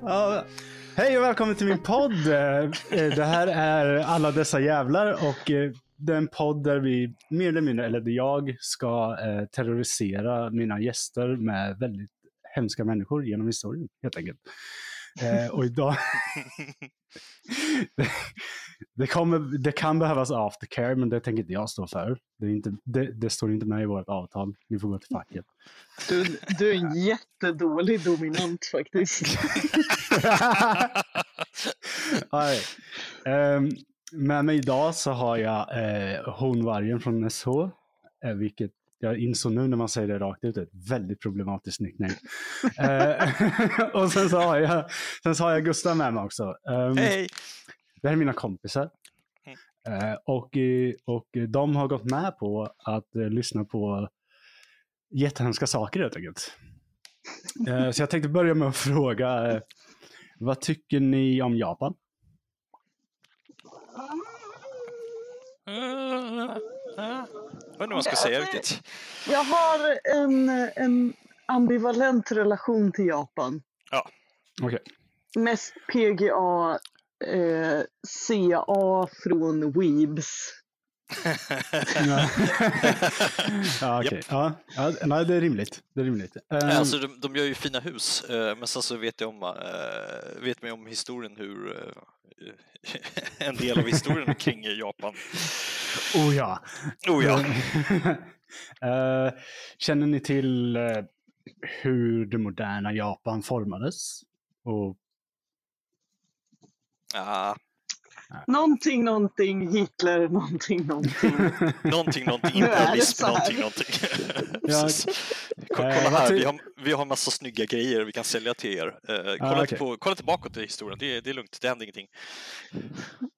Ja, hej och välkommen till min podd. Eh, det här är Alla dessa jävlar och eh, den podd där vi mer eller mindre, eller där jag ska eh, terrorisera mina gäster med väldigt hemska människor genom historien helt enkelt. Eh, och idag... det, det, kommer, det kan behövas aftercare, men det tänker inte jag stå för. Det, är inte, det, det står inte med i vårt avtal. Ni får gå till facket. Du, du är en jättedålig dominant faktiskt. Nej. Ehm, med mig idag så har jag eh, honvargen från SH, eh, vilket jag insåg nu när man säger det rakt ut, ett väldigt problematiskt nickname. eh, och sen så, har jag, sen så har jag Gustav med mig också. Ehm, Hej! Det här är mina kompisar. Eh, och, och de har gått med på att eh, lyssna på jättehemska saker helt enkelt. Eh, så jag tänkte börja med att fråga, eh, vad tycker ni om Japan? Jag vet inte vad man ska säga riktigt. Jag har en, en ambivalent relation till Japan. Okej. Mest PGA, eh, CA från Weebs. Ja, ja, okej. ja, ja, nej, det är rimligt. Det är rimligt. Eh, Alltså, de, de gör ju fina hus, eh, men sen så vet jag om, eh, vet man ju om historien hur eh, en del av historien kring Japan. Oh ja. Oh ja, Eh, känner ni till eh, hur det moderna Japan formades? Och, ah, Någonting, någonting, Hitler, någonting, någonting. någonting, någonting, imperialism, någonting, någonting. Ja, Precis. Ko- Eh, Kolla här, vi har, vi har massa snygga grejer vi kan sälja till er. Eh, kolla, Ah, okej. på, kolla tillbaka till historien, det är, det är lugnt, det händer ingenting.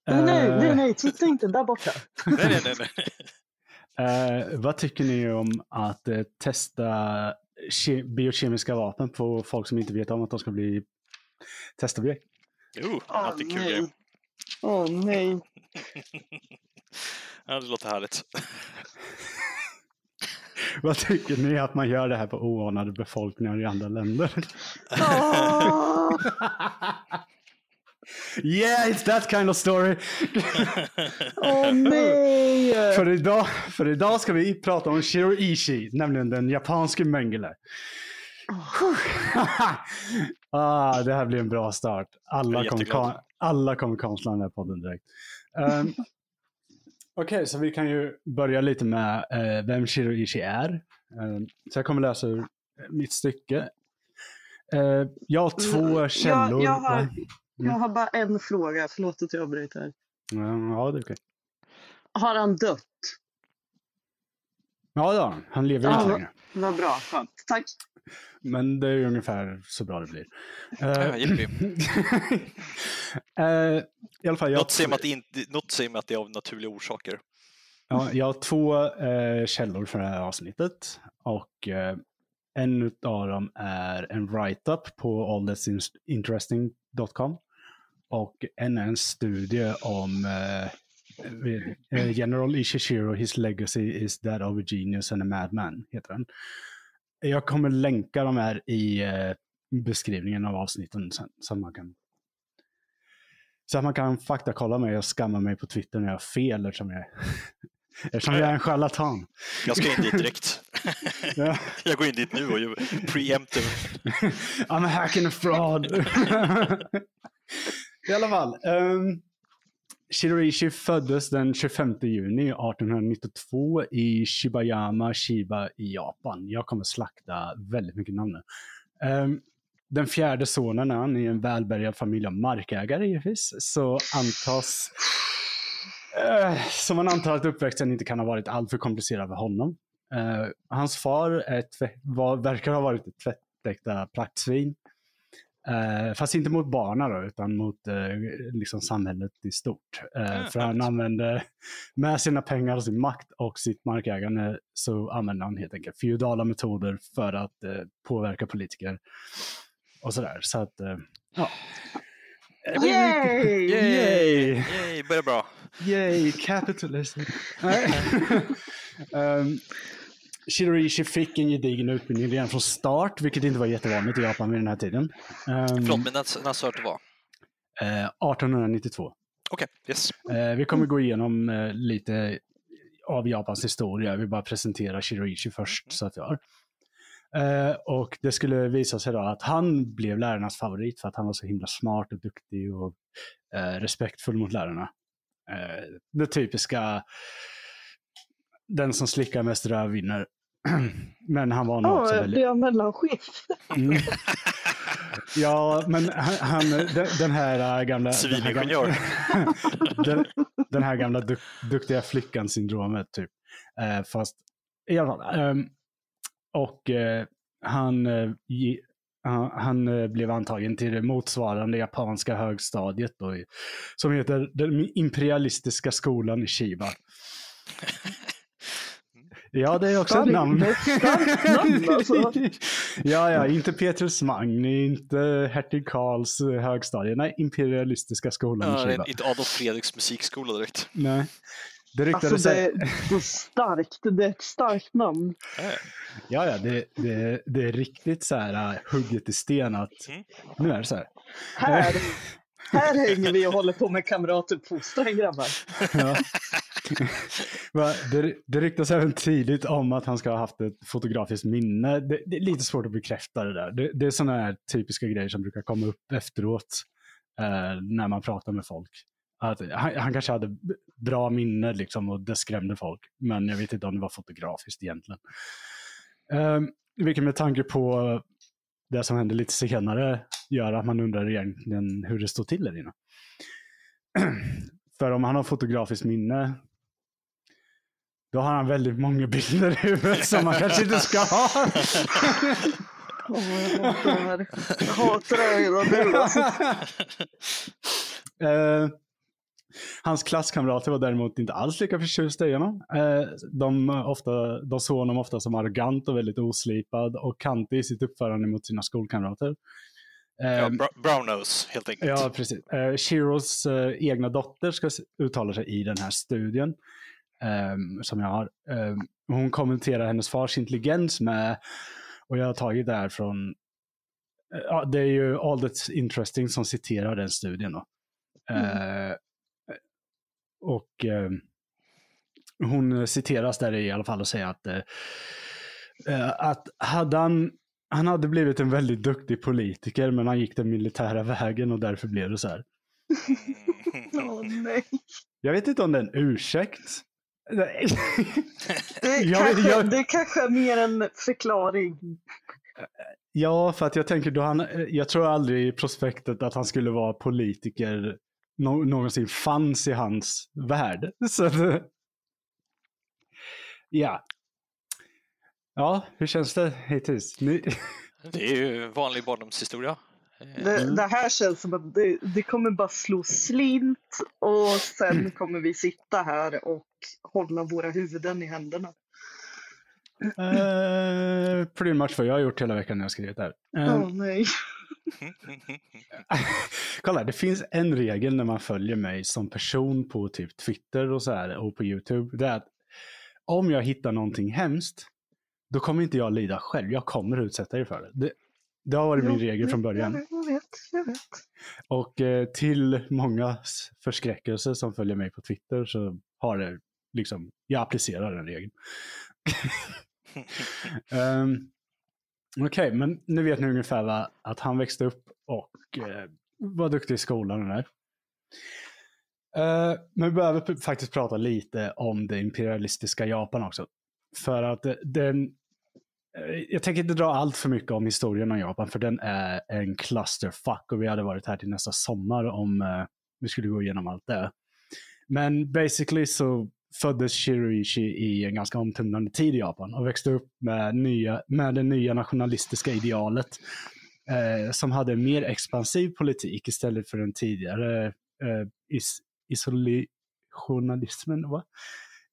Nej, nej, nej, eh, nej, titta inte där borta. Nej, nej, nej. nej. Eh, vad tycker ni om att eh, testa ke- biokemiska vapen på folk som inte vet om att de ska bli testobjekt? Jo, Åh alltid kul grej. nej. Åh nej. Ja, det låter härligt. Vad tycker ni att man gör det här på oanade befolkningar i andra länder? Yeah, it's that kind of story! åh nej. för, idag, för idag ska vi prata om Shiroishi, nämligen den japanske Mengele. ah, det här blir en bra start. Alla kommer, alla kommer kansla den här podden direkt. Um, Okej, så vi kan ju börja lite med eh, vem Shiroishi är. Um, så jag kommer läsa ur eh, mitt stycke. Eh, jag har två Mm, källor. jag, jag, har, Va? jag har bara en fråga, förlåt att jag avbryter. Ja, det är okej. Har han dött? Ja, det har han. Han lever inte längre. Vad bra, skönt. Tack. Men det är ju ungefär så bra det blir. Jippi. eh, I alla fall, jag, Något säger, att det inte, något säger mig att det är av naturliga orsaker. ja, jag har två eh, källor för det här avsnittet. Och eh, en av dem är en write-up på allthat'sinteresting.com. Och en är en studie om General Ishishiro, his legacy is that of a genius and a madman, heter den. Jag kommer länka de här i eh, beskrivningen av avsnitten sen, så att man kan så att man kan faktakolla mig och skamma mig på Twitter när jag har fel eftersom jag, eftersom jag är en charlatan. Jag ska in dit direkt. Ja. Jag går in dit nu och gör preemptive. I'm a hack and a fraud. I alla fall. Um, Shiraishi föddes den 25 juni 1892 i Shibayama, Shiba i Japan. Jag kommer slakta väldigt mycket namn nu. Um, den fjärde sonen är han i en välbärgad familj av markägare givetvis. Så antas eh, så man antar att uppväxten inte kan ha varit alltför komplicerad för honom. Uh, hans far är var, verkar ha varit ett tvättäkta praktsvin. Eh, fast inte mot barnen då, utan mot eh, liksom samhället i stort. Eh, Ah, för han använde, med sina pengar, sin makt och sitt markägande, så använde han helt enkelt feodala metoder för att eh, påverka politiker. Och sådär. Så att, eh, ja. Yay! Yay! Yay, börjar bra. Yay, capitalism. Um, Shiraishi fick en gedigen utbildning redan från start, vilket inte var jättevanligt i Japan vid den här tiden. Um, Förlåt, men när, när sa du det var? eh, 1892. Okej, yes. Eh, vi kommer gå igenom eh, lite av Japans historia. Jag vill bara presentera Shiraishi först. Så att jag har. Eh, och det skulle visa sig då att han blev lärarnas favorit för att han var så himla smart och duktig och eh, respektfull mot lärarna. Eh, det typiska, den som slickar mest röv vinner. Men han var nog också Ja, väldigt... är mellanskift. Mm. Ja, men han, han, den, här äh, gamla... den här gamla- Civilingenjör. den, den här gamla duk, duktiga flickan-syndromet, typ. Eh, fast i alla fall. ehm, och eh, han, eh, han, han eh, blev antagen till det motsvarande japanska högstadiet då, som heter den imperialistiska skolan i Shiba. Ja, det är också ett Starkt- namn. det är ett starkt namn, alltså. ja, ja, inte Petrus Magni, inte hertig Karls eh, högstadie. Nej, imperialistiska skolan Ja, i det är inte Adolf Fredriks musikskola direkt. Nej. Det ryktades Alltså det, sig... det är starkt. Det är ett starkt namn. Ja, Ja, det, det, det är riktigt så här uh, hugget i sten att Mm. nu är det så här. Här, här hänger vi och håller på med kamratuppfostran grabbar. Ja. Det, det ryktas även tidigt om att han ska ha haft ett fotografiskt minne. Det, det är lite svårt att bekräfta det där. Det, det är sådana här typiska grejer som brukar komma upp efteråt eh, när man pratar med folk. Att han, han kanske hade bra minne liksom, och det skrämde folk. Men jag vet inte om det var fotografiskt egentligen. Eh, vilket med tanke på det som hände lite senare gör att man undrar egentligen hur det stod till där inne. För om han har fotografiskt minne, då har han väldigt många bilder i huvudet som man kanske inte ska ha. Åh, jag hatar det här. Jag hatar det här nu. Eh, hans klasskamrater var däremot inte alls lika förtjusta i honom. Eh, de, ofta, de såg honom ofta som arrogant och väldigt oslipad och kantig i sitt uppförande mot sina skolkamrater. Eh, ja, bra- brown nose, helt enkelt. Ja, precis. Eh, Shiros eh, egna dotter ska uttala sig i den här studien ehm, som jag har. Ehm, hon kommenterar hennes fars intelligens med, och jag har tagit det här från, eh, ja, det är ju All That's Interesting som citerar den studien. Då. Eh, och ehm, hon citeras där i alla fall och säger att, eh, eh, att hade han han hade blivit en väldigt duktig politiker, men han gick den militära vägen och därför blev det så här. Nej. Jag vet inte om det är en ursäkt. Nej. Det är, Jag- kanske, jag- det är kanske är mer en förklaring. ja, för att jag tänker, då han, jag tror aldrig i prospektet att han skulle vara politiker nå- någonsin fanns i hans värld. Så ja. Ja, hur känns det hittills? Ni, Det är ju vanlig barndomshistoria. Det, Mm. det här känns som att det, det kommer bara slå slint och sen kommer vi sitta här och hålla våra huvuden i händerna. eh, pretty much vad jag har gjort hela veckan när jag skrivit det här. Åh Eh, nej. Kolla, det finns en regel när man följer mig som person på typ Twitter och så här och på YouTube. Det är att om jag hittar någonting hemskt, då kommer inte jag lida själv. Jag kommer utsätta er för det. Det, det har varit min regel från början. Jag vet, jag vet. Jag vet. Och eh, till många förskräckelse som följer mig på Twitter så har det liksom, jag applicerar den regeln. um, Okej, men nu vet ni ungefär att han växte upp och eh, var duktig i skolan och där. Eh, men vi behöver faktiskt prata lite om det imperialistiska Japan också. För att eh, den, eh, jag tänker inte dra allt för mycket om historien om Japan, för den är en clusterfuck och vi hade varit här till nästa sommar om eh, vi skulle gå igenom allt det. Men basically så föddes Shiroishi i en ganska omtumlande tid i Japan och växte upp med, nya, med det nya nationalistiska idealet eh, som hade en mer expansiv politik istället för den tidigare eh, is, isolationalismen. Va?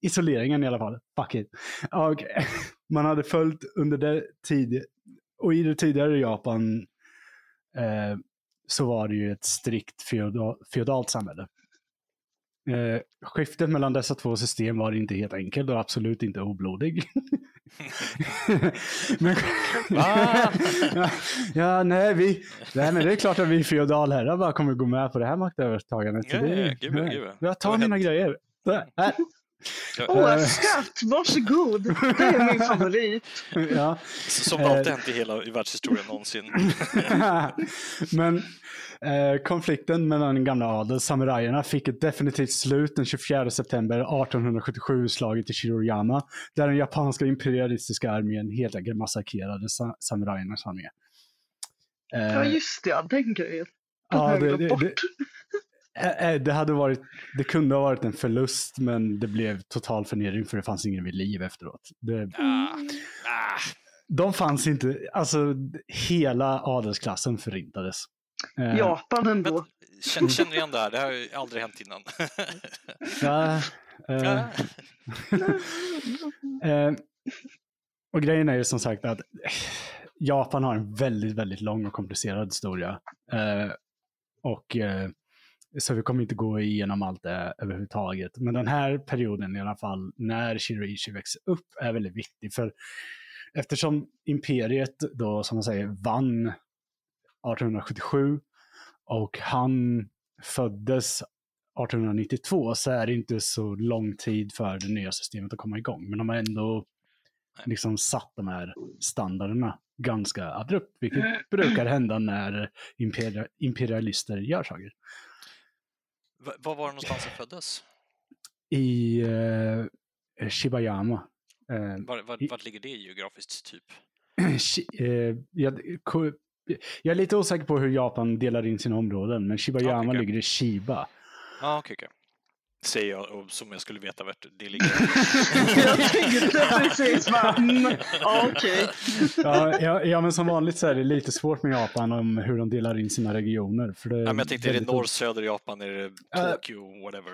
Isoleringen i alla fall. Fuck it. Och, man hade följt under det tidigare, och i det tidigare Japan eh, så var det ju ett strikt feodal, feodalt samhälle. Eh, skiftet mellan dessa två system var inte helt enkelt och absolut inte oblodig. men, Ah! ja, nej, vi, nej, men det är klart att vi feodalherrar bara kommer gå med på det här maktövertagandet. Ja, det, ja, ja. Jag tar mina grejer. Där, här. Åh, Eh. skatt! Varsågod! Det är min favorit. ja. Som det alltid hänt i hela i världshistorien någonsin. Men eh, konflikten mellan den gamla adelssamurajerna fick ett definitivt slut den 24 september 1877 i slaget i Shiroyama, där den japanska imperialistiska armén helt enkelt massakrerade sa samurajernas armé. Eh, Ja, just det. ja, Den grejen. Den ja, det, det, bort. det, eh, eh, det, hade varit, det kunde ha varit en förlust, men det blev total förnedring för det fanns ingen vid liv efteråt. Det, ah. de fanns inte, alltså hela adelsklassen förintades. Eh, Japan ändå. Men, känner, känner igen det här? Det här har ju aldrig hänt innan. Ja, eh, eh, och grejen är ju som sagt att Japan har en väldigt, väldigt lång och komplicerad historia. Eh, och eh, så vi kommer inte gå igenom allt det överhuvudtaget. Men den här perioden i alla fall, när Shiroishi växer upp, är väldigt viktig. För eftersom imperiet då, som man säger, vann 1877 och han föddes 1892 så är det inte så lång tid för det nya systemet att komma igång. Men de har ändå liksom satt de här standarderna ganska abrupt, vilket brukar hända när imperia- imperialister gör saker. Va- Var var det någonstans han föddes? I eh, Shibayama. Eh, Var, var, I- vart ligger det geografiskt, typ? Eh, jag, jag är lite osäker på hur Japan delar in sina områden, men Shibayama Okej, okej. ligger i Shiba. Ja, okej, okej. Säger jag som jag skulle veta vart det ligger. Jag tänkte precis bara, mm, ja, okej. Ja, ja, ja, men som vanligt så är det lite svårt med Japan om hur de delar in sina regioner. För det ja, men jag tänkte, är det norr, söder Japan, är det Eh, Tokyo, whatever?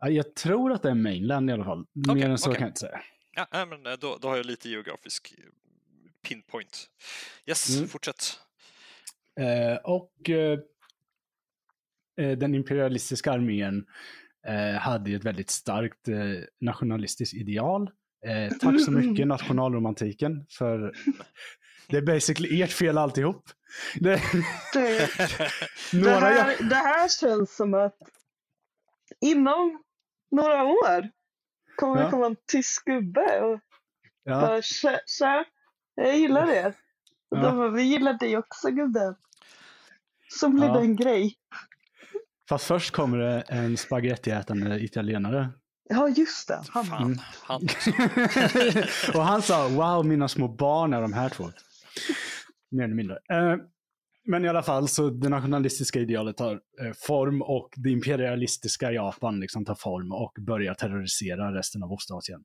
Ja, Jag tror att det är mainland i alla fall. Mer än så kan jag inte säga. Ja, men eh, då, då har jag lite geografisk pinpoint. Yes, Mm. fortsätt. Eh, och eh, eh, den imperialistiska armén eh, hade ju ett väldigt starkt eh, nationalistiskt ideal. Eh, tack så mycket nationalromantiken, för det är basically ert fel alltihop. Det, Det, det, här, det här känns som att inom några år kommer Ja. det komma en tysk gubbe och ja, bara tja, tja, jag gillar det. Och Ja. de bara, vi gillar dig också gubben. Så blir Ja. det en grej. fast först kommer det en spagettiätande italienare. Ja, just det. Han, Fan, han och han sa, wow, mina små barn är de här två. Mer eller mindre. Eh, men i alla fall, så det nationalistiska idealet tar eh, form och det imperialistiska Japan liksom tar form och börjar terrorisera resten av Ostasien.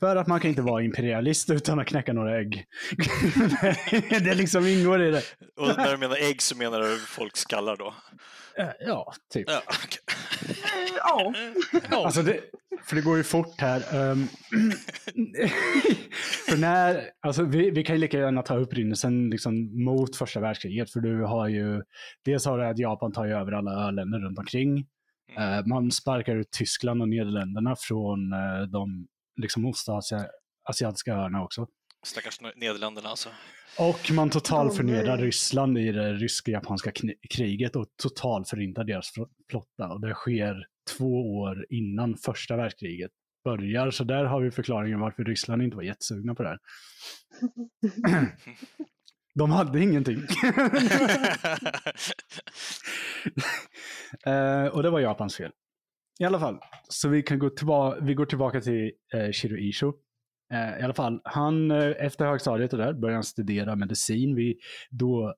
För att man kan inte vara imperialist utan att knäcka några ägg. det liksom ingår i det. Och när du menar ägg så menar du folks skallar då? Eh, Ja, typ. Ja, eh, ja. Alltså det, för det går ju fort här. Um, för när, alltså vi, vi kan ju lika gärna ta upprinnelsen liksom mot första världskriget. För du har ju, dels har du att Japan tar ju över alla öländer runt omkring. Mm. Eh, man sparkar ut Tyskland och Nederländerna från uh, de liksom ostasiatiska öarna också. Stackars Nederländerna alltså. Och man totalförnedrar nej. Ryssland i det rysk-japanska kriget och totalförintar deras fl- flotta. Och det sker två år innan första världskriget börjar. Så där har vi förklaringen varför Ryssland inte var jättesugna på det här. De hade ingenting. Eh, och det var Japans fel. I alla fall, så vi, kan gå tillbaka, vi går tillbaka till uh, Shiroisho. Eh, I alla fall, han, eh, efter högstadiet och där började han studera medicin vid då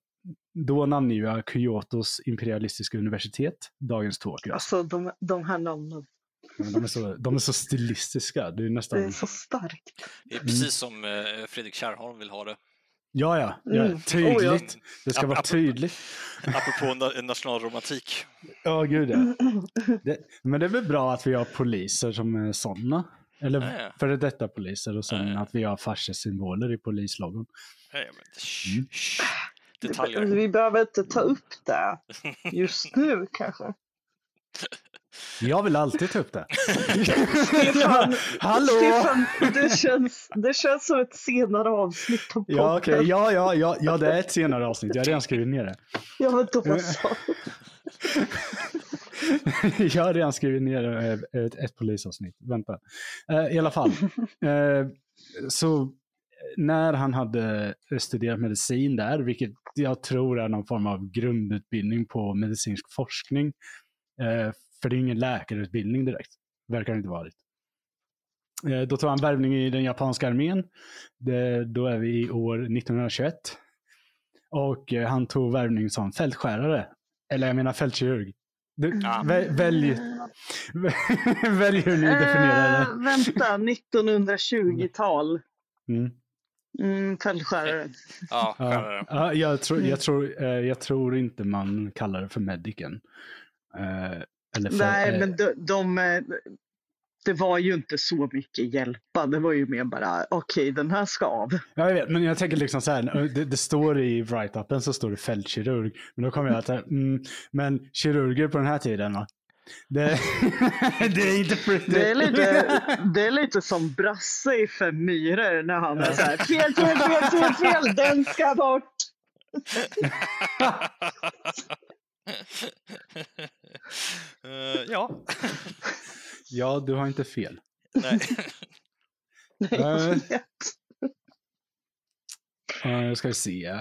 då namnger jag Kyotos imperialistiska universitet, dagens Tokyo. Alltså de, de här namnen, De är, så, de är så stilistiska. Det är det är nästan... så starkt. Det är precis som eh, Fredrik Kärrholm vill ha det. Ja, ja. ja Mm. tydligt. Oh, ja. Det ska Ap- vara tydligt. Apropå na- nationalromantik. Ja, gud ja. Det, men det är väl bra att vi har poliser som är sådana. Eller Ja, ja. före detta poliser och sen Ja, ja. att vi har farsesymboler i polisloggon. Nej, men, Mm. Detaljer. Vi behöver inte ta upp det just nu kanske. Jag vill alltid ta upp det. Stefan, Hallå! Stefan det, känns, det känns som ett senare avsnitt av podden. Ja, okej. Ja, ja, ja, ja, det är ett senare avsnitt. Jag har redan skrivit ner det. Ja, men då så. Jag har redan skrivit ner eh, ett, ett polisavsnitt. Vänta. Eh, I alla fall. Eh, så när han hade studerat medicin där, vilket jag tror är någon form av grundutbildning på medicinsk forskning. Eh, för det är ingen läkarutbildning direkt. Verkar det inte varit. Eh, då tog han värvning i den japanska armén. Det, då är vi i år 1921. Och eh, han tog värvning som fältskärare. Eller jag menar fältkirurg. Du, Ja. väl, välj, välj hur ni definierar det. Eh, vänta, 1920-tal. Mm. Mm, fältskärare. Ja, Ja, skärare. ja, jag, tror, Mm. jag, tror, eh, jag tror inte man kallar det för mediken. Eh, eller för, Nej, eh, men de, de, eh, det var ju inte så mycket hjälpa. Det var ju mer bara, okej, den här ska av. Ja, jag vet, men jag tänker liksom så här, det, det står i write-upen så står det fältkirurg. Men då kommer jag att mm, men kirurger på den här tiden då? Det, det är inte pretty. Det är lite, det är lite som Brasse i Fem myror när han är så här, fel, fel, fel, fel, fel, den ska bort. Eh, ja, Ja, du har inte fel. nej. Nej, jag vet. Uh, ska vi se.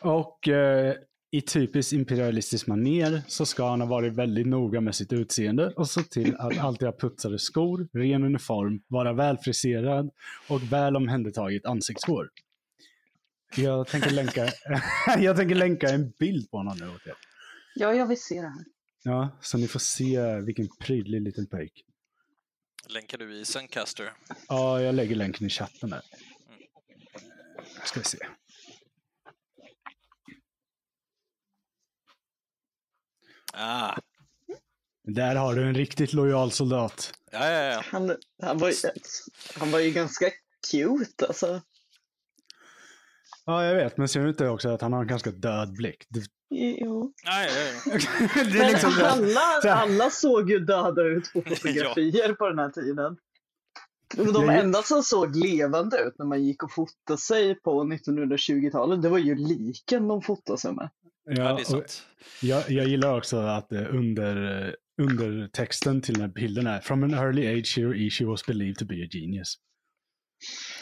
och eh, i typiskt imperialistisk maner så ska han ha varit väldigt noga med sitt utseende och se till att alltid ha putsade skor, ren uniform, vara välfriserad och väl omhändertaget ansiktshår. Jag tänker länka, jag tänker länka en bild på honom nu åt er. Ja, jag vill se det här. Ja, så ni får se vilken prydlig liten pojk. Länkar du i Zencaster? Ja, jag lägger länken i chatten där. Ska vi se. Ah, Där har du en riktigt lojal soldat. ja, ja, ja. Han, han, var, ju, han var ju ganska cute alltså. Ja, jag vet, men ser du inte också att han har en ganska död blick? Det, Jo. Nej, ja, ja. det är liksom det. Så alla, alla såg ju döda ut på fotografier på den här tiden. De enda som såg levande ut när man gick och fotade sig på 1920-talet, det var ju liken de fotade sig med. ja, Ja, det jag, jag gillar också att eh, under, eh, under texten till den här bilden är From an early age Hiro Ishii was believed to be a genius.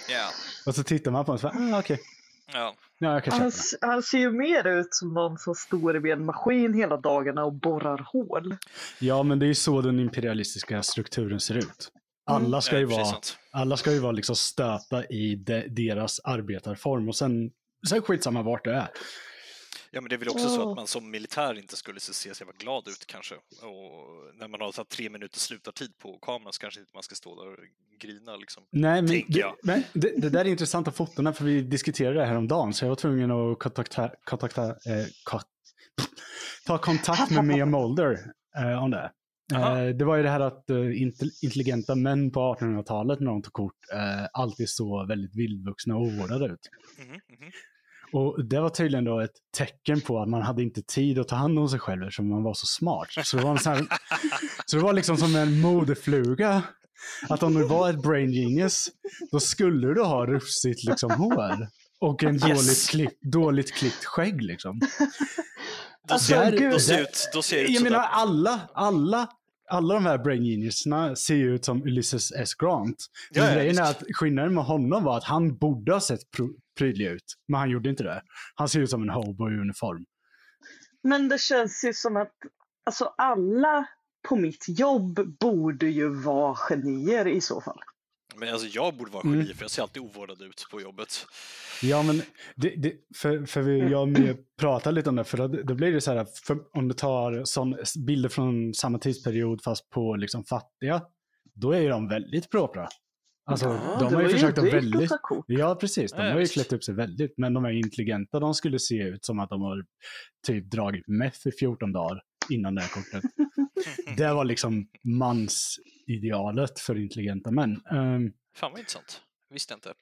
Ja, Och så tittar man på den och så bara, ah, okej. Ja. Ja, Han, han ser ju mer ut som någon som står vid en maskin hela dagarna och borrar hål. Ja, men det är ju så den imperialistiska strukturen ser ut. Alla ska ju vara, alla ska ju vara liksom stöta i de, deras arbetarform och sen, sen skitsamma vart det är. Ja, men det är väl också så Åh. att man som militär inte skulle se se så jävla glad ut kanske. Och när man har så tre minuter slutartid på kameran så kanske inte man ska stå där och grina liksom. Nej, men, det, men det, det där är intressanta fotona för vi diskuterade det här om dagen så jag var tvungen att kontakta, kontakta eh, ko- ta kontakt med Mia Mulder eh, om det. Eh, det var ju det här att eh, inte- intelligenta män på 1800-talet när de tog kort eh, alltid såg väldigt vildvuxna och ovårdade ut. Mhm, mhm. Och det var tydligen då ett tecken på att man hade inte tid att ta hand om sig själv eftersom man var så smart. Så det var, en sån här, så det var liksom som en modefluga. Att om du var ett brain genius, då skulle du ha rufsigt liksom hår. Och en Yes. dåligt, klipp, dåligt klippt skägg liksom. Alltså, gud. då ser ut, då ser ut Jag menar alla, alla, alla de här brain geniusarna ser ju ut som Ulysses S. Grant. Men Ja, grejen är att skillnaden med honom var att han borde ha sett prydlig ut. Men han gjorde inte det. Han ser ut som en hobo i uniform. Men det känns ju som att alltså alla på mitt jobb borde ju vara genier i så fall. Men alltså jag borde vara Mm. geni för jag ser alltid ovårdad ut på jobbet. Ja, men det, det, för, för vi, jag och Mia pratade lite om det, för då, då blir det så här, för om du tar sån, bilder från samma tidsperiod fast på liksom fattiga, då är ju de väldigt propra. Alltså, Ja, de har ju försökt att väldigt... Ja, precis. De Ja, har ju visst. klätt upp sig väldigt, men de är intelligenta. De skulle se ut som att de har typ dragit meth i 14 dagar innan det här kortet. Det var liksom mansidealet för intelligenta män. Ehm, Fan vad intressant. Visste jag inte.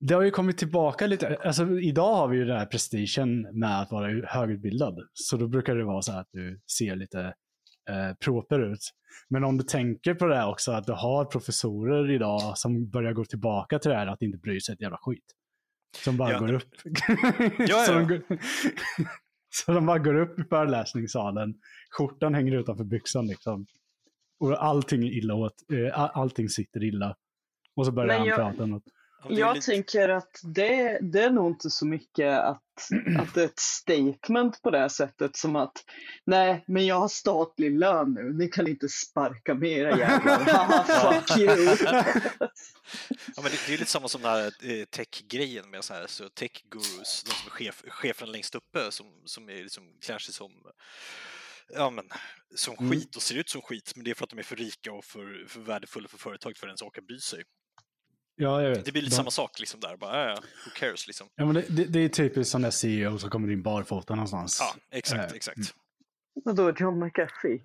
det har ju kommit tillbaka lite. Alltså, idag har vi ju den här prestigen med att vara högutbildad. Så då brukar det vara så här att du ser lite eh, proper ut. Men om du tänker på det här också, att du har professorer idag som börjar gå tillbaka till det här att inte bry sig ett jävla skit. Som bara Ja, går upp. Ja, så, ja. De går... så de bara går upp i föreläsningssalen, skjortan hänger utanför byxan liksom. Och allting är illa åt, eh, all- allting sitter illa. Och så börjar Men han jag- prata något. Jag lite- tänker att det, det är nog inte så mycket att, att det är ett statement på det sättet som att nej, men jag har statlig lön nu, ni kan inte sparka mig era jävlar, haha fuck you. Ja, men det, det är lite samma som den här eh, tech-grejen med så här, så tech-gurus, de som är chef, chefen längst uppe som, som är liksom, klär sig som, ja, men, som Mm. skit och ser ut som skit, men det är för att de är för rika och för, för värdefulla för företaget för att ens orka bry sig. Ja, jag vet. Det blir lite De- samma sak liksom där, bara, ja, ja, who cares liksom. Ja, men det, det, det är typiskt sån där CEO som kommer in barfota någonstans. Ja, exakt, Eh, exakt. Vadå, John McAfee?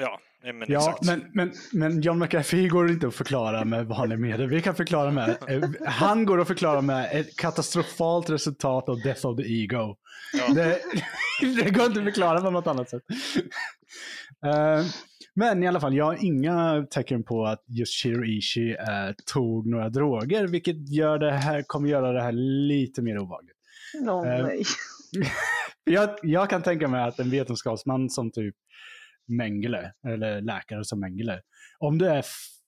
Ja, men Ja, exakt. men, men, men John McAfee går inte att förklara med vanliga medel. Vi kan förklara med, eh, han går att förklara med ett katastrofalt resultat av Death of the Ego. Ja. Det, det går inte att förklara på något annat sätt. Eh, men i alla fall, jag har inga tecken på att just Shiro Ishii eh, tog några droger, vilket gör det här, kommer göra det här lite mer obehagligt. No, Eh, nej. Jag, jag kan tänka mig att en vetenskapsman som typ Mengele, eller läkare som Mengele, om du är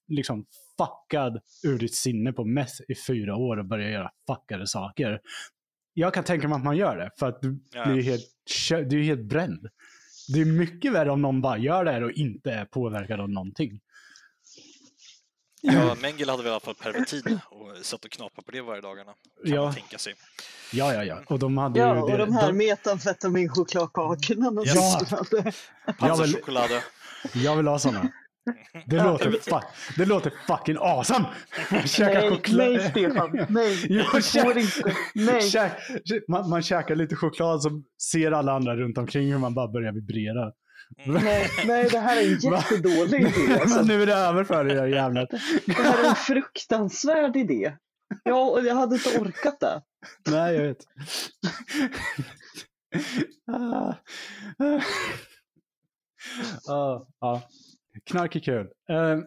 liksom fuckad ur ditt sinne på meth i fyra år och börjar göra fuckade saker. Jag kan tänka mig att man gör det, för att du Ja. blir helt, du är helt bränd. Det är mycket värre om någon bara gör det här och inte är påverkad av någonting. Ja, Mengele hade väl i alla fall pervertin och satt och knapade på det varje dagarna. Kan Ja. man tänka sig. Ja, ja, ja. Och de hade Ja, ju... och det- de här de- metamfetaminchokladkakorna Ja. systrade. Jag Panza vill- choklad. Jag vill ha sådana. Det, låter, jag fu- det låter fucking awesome! Käka Nej, choklad. nej Stefan, nej, kä- får inte. Nej. Käk- man, man käkar lite choklad så ser alla andra runt omkring hur man bara börjar vibrera. Nej, nej, det här är en jättedålig idé. Alltså. Men nu är det över för er jävlar. Det här är en fruktansvärd idé. Ja, och jag hade inte orkat det. Nej, jag vet. Ah, ah. Ja. Knark är kul. Eh.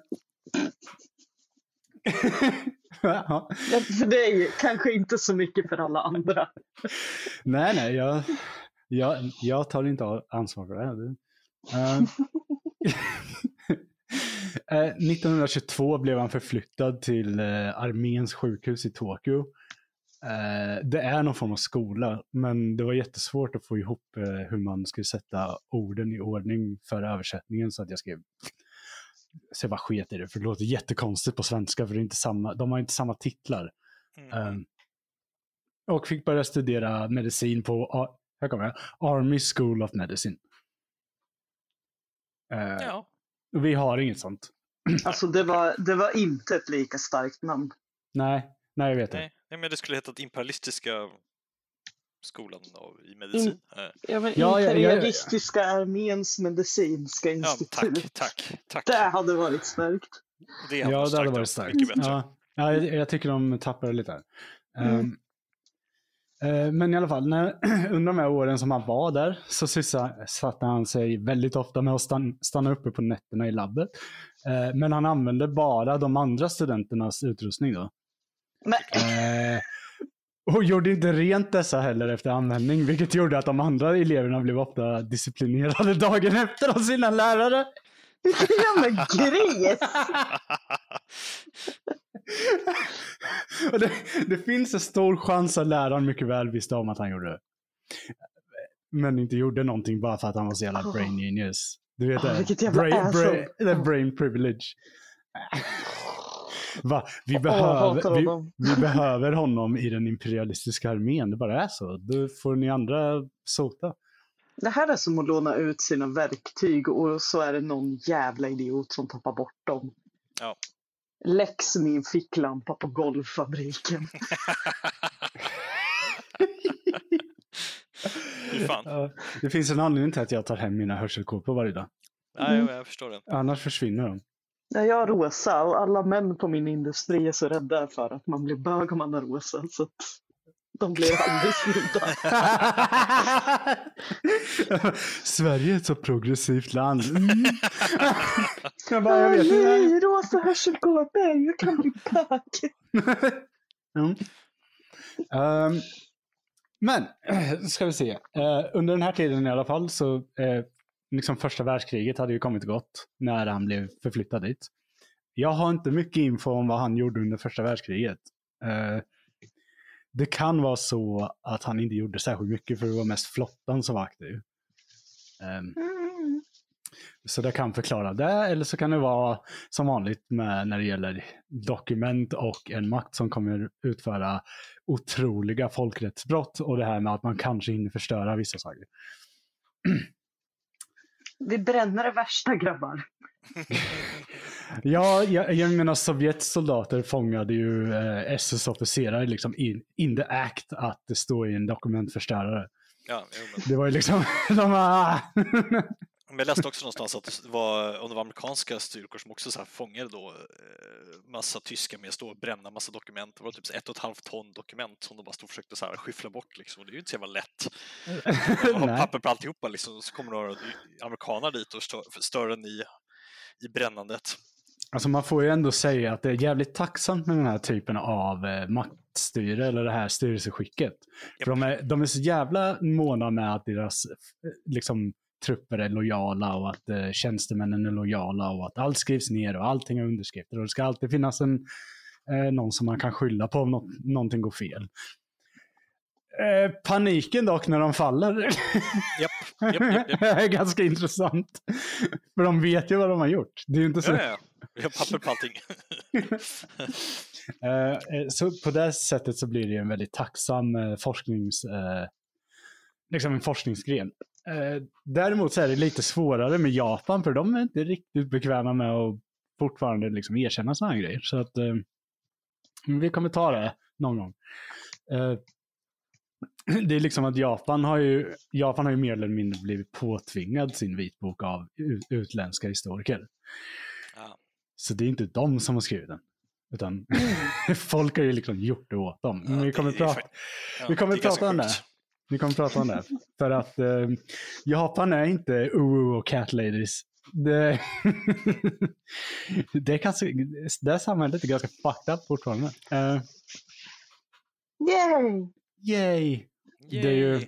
Ja. För dig, kanske inte så mycket för alla andra. Nej, nej, jag, jag, jag tar inte ansvar för det här. Det- Eh, eh, 1922 blev han förflyttad till eh, arméns sjukhus i Tokyo. Eh, det är någon form av skola, men det var jättesvårt att få ihop eh, hur man skulle sätta orden i ordning för översättningen så att jag skrev så jag bara sket i det, för det låter jättekonstigt på svenska, för det är inte samma, de har inte samma titlar. Mm. Um, och fick börja studera medicin på här kommer jag, Army School of Medicine. Eh, Ja, Vi har inget sånt. Alltså det var, det var inte ett lika starkt namn. Nej, nej jag vet det. nej, nej, men det skulle heta imperialistiska skolan av, i medicin. Eh, Ja, men Ja, ja, ja, ja. Imperialistiska arméns medicinska Ja, institut. tack, tack, tack. Det hade varit starkt. Det Ja, det hade varit starkt. starkt. Mycket bättre. Ja, ja, jag, jag tycker de tappar lite här. Mm. Ehm, eh, men i alla fall, när, under de här åren som han var där så sysselsatte han sig väldigt ofta med att stan, stanna uppe på nätterna i labbet. Eh, men han använde bara de andra studenternas utrustning då. Men, Eh, och gjorde inte rent dessa heller efter användning, vilket gjorde att de andra eleverna blev ofta disciplinerade dagen efter av sina lärare. vilken jävla gris! det, det finns en stor chans att läraren mycket väl visste om att han gjorde det. Men inte gjorde någonting bara för att han var så jävla Oh. brain genius. Du vet Oh, det? vilket jävla brain, brain, det brain privilege. Va? Vi, behöver, vi, honom. vi behöver honom i den imperialistiska armén. Det bara är så. Då får ni andra sota. Det här är som att låna ut sina verktyg och så är det någon jävla idiot som tappar bort dem. Ja. Läx min ficklampa på golvfabriken. Fan. Det finns en anledning till att jag tar hem mina hörselkåpor varje dag. Nej, jag, jag förstår det. Annars försvinner de. Ja, jag har rosa och alla män på min industri är så rädda för att man blir bög om man har rosa. Så att de blir aldrig snodda. Sverige är ett så progressivt land. Mm. jag bara, jag vet nej, rosa hörselkåpor, jag kan bli bög. Mm. Ehm, men, ska vi se. Eh, under den här tiden i alla fall så, eh, liksom första världskriget hade ju kommit gått när han blev förflyttad dit. Jag har inte mycket info om vad han gjorde under första världskriget. Eh, det kan vara så att han inte gjorde särskilt mycket för det var mest flottan som var aktiv. Ehm, Mm. så det kan förklara det, eller så kan det vara som vanligt med när det gäller dokument och en makt som kommer utföra otroliga folkrättsbrott och det här med att man kanske hinner förstöra vissa saker. Vi bränner det värsta grabbar. Ja, jag, jag menar Sovjets soldater fångade ju eh, SS-officerare liksom in, in the act att det står i en dokumentförstörare. Ja, Det var ju liksom, de bara, men jag läste också någonstans att det var, om det var amerikanska styrkor som också så här fångade då eh, massa tyska med att stå och bränna massa dokument. Det var typ ett och ett halvt ton dokument som de bara stod och försökte så här skyffla bort liksom. Och det är ju inte så jävla lätt. De har papper på alltihopa liksom, så kommer några amerikaner dit och stör, stör en i, i brännandet. Alltså man får ju ändå säga att det är jävligt tacksamt med den här typen av eh, maktstyre eller det här styrelseskicket. Japp. För de är, de är så jävla måna med att deras eh, liksom, trupper är lojala och att eh, tjänstemännen är lojala och att allt skrivs ner och allting är underskrifter. Och det ska alltid finnas en, eh, någon som man kan skylla på om något, någonting går fel. Eh, paniken dock när de faller Japp, japp, japp, japp. är ganska intressant. För de vet ju vad de har gjort. Det är ju inte så Ja, ja. Vi har papper på allting. Eh, eh, så på det sättet så blir det ju en väldigt tacksam eh, forsknings, eh, liksom en forskningsgren. Eh, däremot så är det lite svårare med Japan för de är inte riktigt bekväma med att fortfarande liksom erkänna sådana här grejer. Så att eh, vi kommer ta det någon gång. Eh, det är liksom att Japan har ju, Japan har ju mer eller mindre blivit påtvingad sin vitbok av ut- utländska historiker. Ja. Så det är inte de som har skrivit den. Utan folk har ju liksom gjort det åt dem. Men vi kommer, prata, vi kommer prata om det. Vi kommer prata om det. För att eh, Japan är inte OO och cat ladies. Det, det, är ganska, det här samhället är ganska fucked up fortfarande. Uh, Yay! yay! Det är ju- Yay.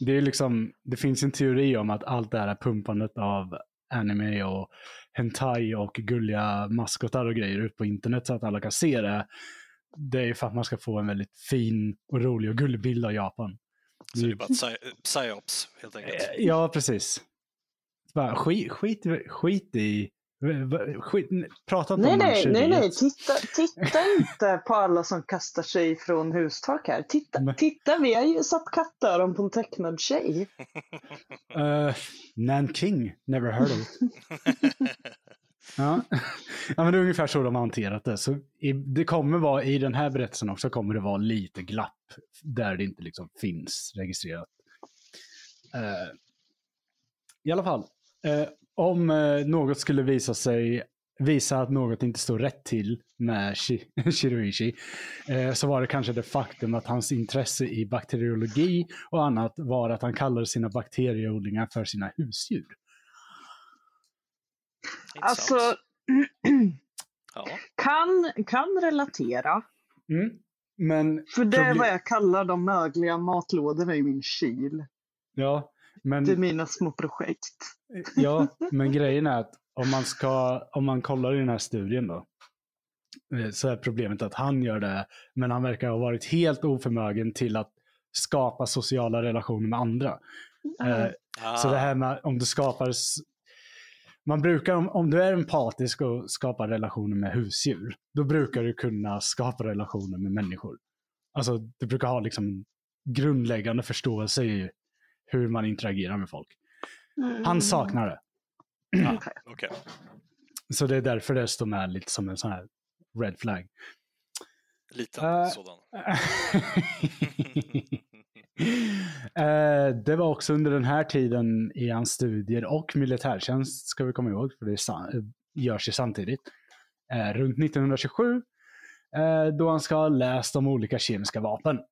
Det, är liksom, det finns en teori om att allt det här pumpandet av anime och hentai och gulliga maskotar och grejer ut på internet så att alla kan se det. Det är för att man ska få en väldigt fin och rolig och gullig bild av Japan. Så det är bara ett psy- psyops helt enkelt. Eh, Ja, precis. Bara, skit, skit, i- skit i... Skit, prata inte Nej, om nej, nej, nej, titta, titta inte på alla som kastar sig från hustak här. Titta, Men- titta, vi har ju satt kattöron på en tecknad tjej. Uh, Nanking, never heard of. Ja. ja, men det är ungefär så de har hanterat det. Så i, det kommer vara, i den här berättelsen också, kommer det vara lite glapp där det inte liksom finns registrerat. Eh, I alla fall, eh, om eh, något skulle visa sig visa att något inte står rätt till med Shi- Shiroishi eh, så var det kanske det faktum att hans intresse i bakteriologi och annat var att han kallade sina bakterieodlingar för sina husdjur. Alltså. Ja. kan, kan relatera. Mm. Men, För det är vad jag kallar de mögliga matlådorna i min kyl. ja, men, Det är mina små projekt. ja, men grejen är att om man, ska, om man kollar i den här studien då, eh, så är problemet att han gör det, men han verkar ha varit helt oförmögen till att skapa sociala relationer med andra. Eh, Ah, Så det här med om du skapar, man brukar, om, om du är empatisk och skapar relationer med husdjur, då brukar du kunna skapa relationer med människor. Alltså, du brukar ha liksom grundläggande förståelse i hur man interagerar med folk. Mm. Han saknar det. Ja, okej. Så det är därför det står med lite som en sån här red flag. Liten Eh, sådan. Eh, det var också under den här tiden i hans studier och militärtjänst, ska vi komma ihåg, för det görs ju samtidigt. Eh, runt 1927, eh, då han ska ha läst om olika kemiska vapen.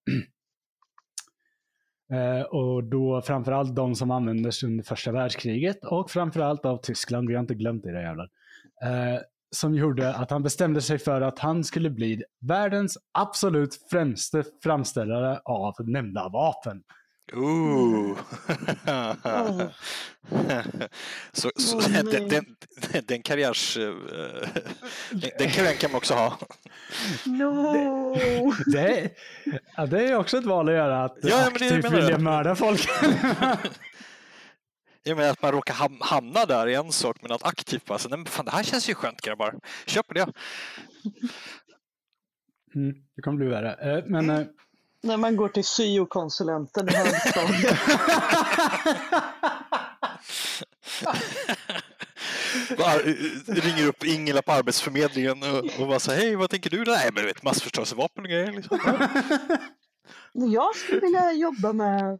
Eh, och då framförallt de som användes under första världskriget och framförallt av Tyskland, vi har inte glömt det där jävlar. Eh, som gjorde att han bestämde sig för att han skulle bli världens absolut främste framställare av nämnda vapen. Ooh. Så, så Åh, den, den, den karriärs... eh, den, den karriären kan man också ha. No! Det är, ja, det är också ett val att göra, att Ja, det aktivt jag. vilja mörda folk. Jag menar att man råkar ham- hamna där är en sak, men att aktivt bara, så, nej, fan, det här känns ju skönt grabbar. Köper det. mm, det kommer bli värre. Eh, Men eh, När man går till syokonsulenten i högstadiet. Bara, eh, ringer upp Ingela på Arbetsförmedlingen och, och bara så hej vad tänker du? Nej men du vet massförstörelsevapen och grejer. Liksom. Jag skulle vilja jobba med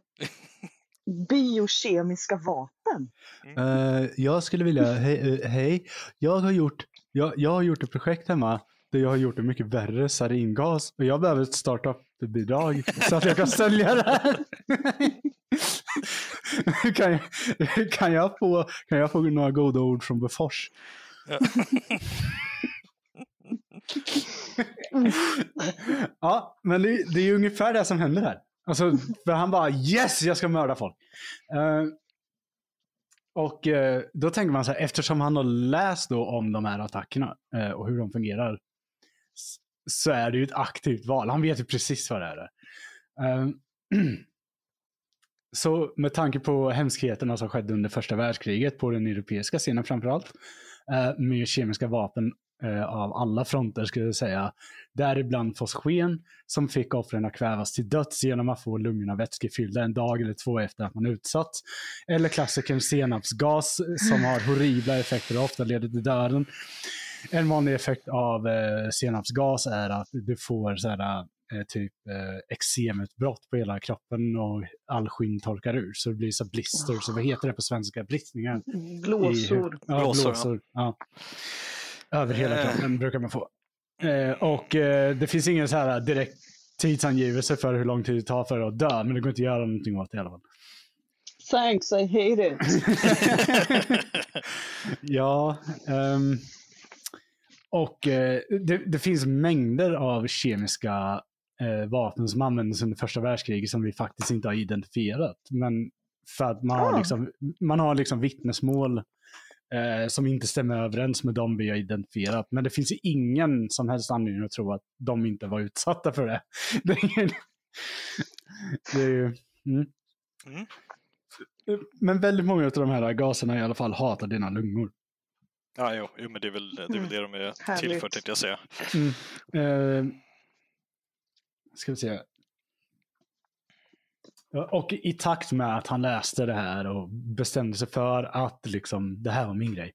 biokemiska vapen. Eh, jag skulle vilja, hej, eh, hej. Jag, har gjort, jag, jag har gjort ett projekt hemma där jag har gjort en mycket värre saringas och jag behöver ett startup-bidrag så att jag kan sälja det här. kan, jag, kan, jag få, kan jag få några goda ord från Bofors? ja, men det, det är ungefär det som händer här. Alltså, för han bara yes, jag ska mörda folk. Uh, och uh, då tänker man så här, eftersom han har läst då om de här attackerna uh, och hur de fungerar, så är det ju ett aktivt val. Han vet ju precis vad det är. Så med tanke på hemskheterna som skedde under första världskriget på den europeiska scenen framförallt, eh, med kemiska vapen eh, av alla fronter skulle jag säga, däribland fosgen som fick offren att kvävas till döds genom att få lungorna vätskefyllda en dag eller två efter att man utsatts. Eller klassikern senapsgas som har horribla effekter och ofta leder till döden. En vanlig effekt av eh, senapsgas är att du får så här, eh, typ eh, eksemutbrott på hela kroppen och all skinn torkar ur. Så det blir så blister, så vad heter det på svenska? Bristningar. i- Blåsor. Ja, Blåsor, blåsor. Ja. Över hela Eh. kroppen brukar man få. Eh, och eh, det finns ingen så här direkt tidsangivelse för hur lång tid det tar för att dö, men det går inte att göra någonting åt det i alla fall. Thanks, I hate it. ja, ehm, och eh, det, det finns mängder av kemiska eh, vapen som användes under första världskriget som vi faktiskt inte har identifierat. Men för att man har Ah. liksom, man har liksom vittnesmål eh, som inte stämmer överens med de vi har identifierat. Men det finns ju ingen som helst anledning att tro att de inte var utsatta för det. Det är, ingen- det är ju... Mm. Mm. Men väldigt många av de här gaserna i alla fall hatar dina lungor. Ja, jo, jo, men det är väl det, är väl det de är till Härligt. för tänkte jag säga. Eh, ska vi se. Och i takt med att han läste det här och bestämde sig för att liksom, det här var min grej.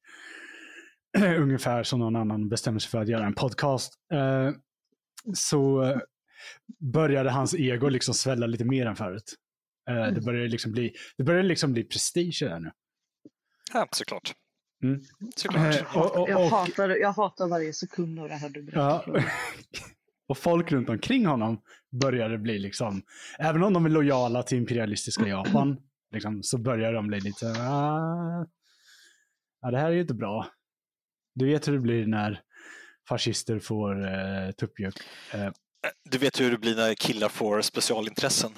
Ungefär som någon annan bestämmer sig för att göra en podcast. Eh, så började hans ego liksom svälla lite mer än förut. Eh, det började liksom bli, det började liksom bli prestige där nu. Ja, såklart. Mm. Såklart. Eh, och, och, Jag och, hatar, jag hatar varje sekund av det här du berättar. Ja. Och folk runt omkring honom började bli liksom, även om de är lojala till imperialistiska Japan, liksom, så börjar de bli lite "Ah, ja det här är ju inte bra. Du vet hur det blir när fascister får eh, tuppjuck. Eh, Du vet hur det blir när killar får specialintressen.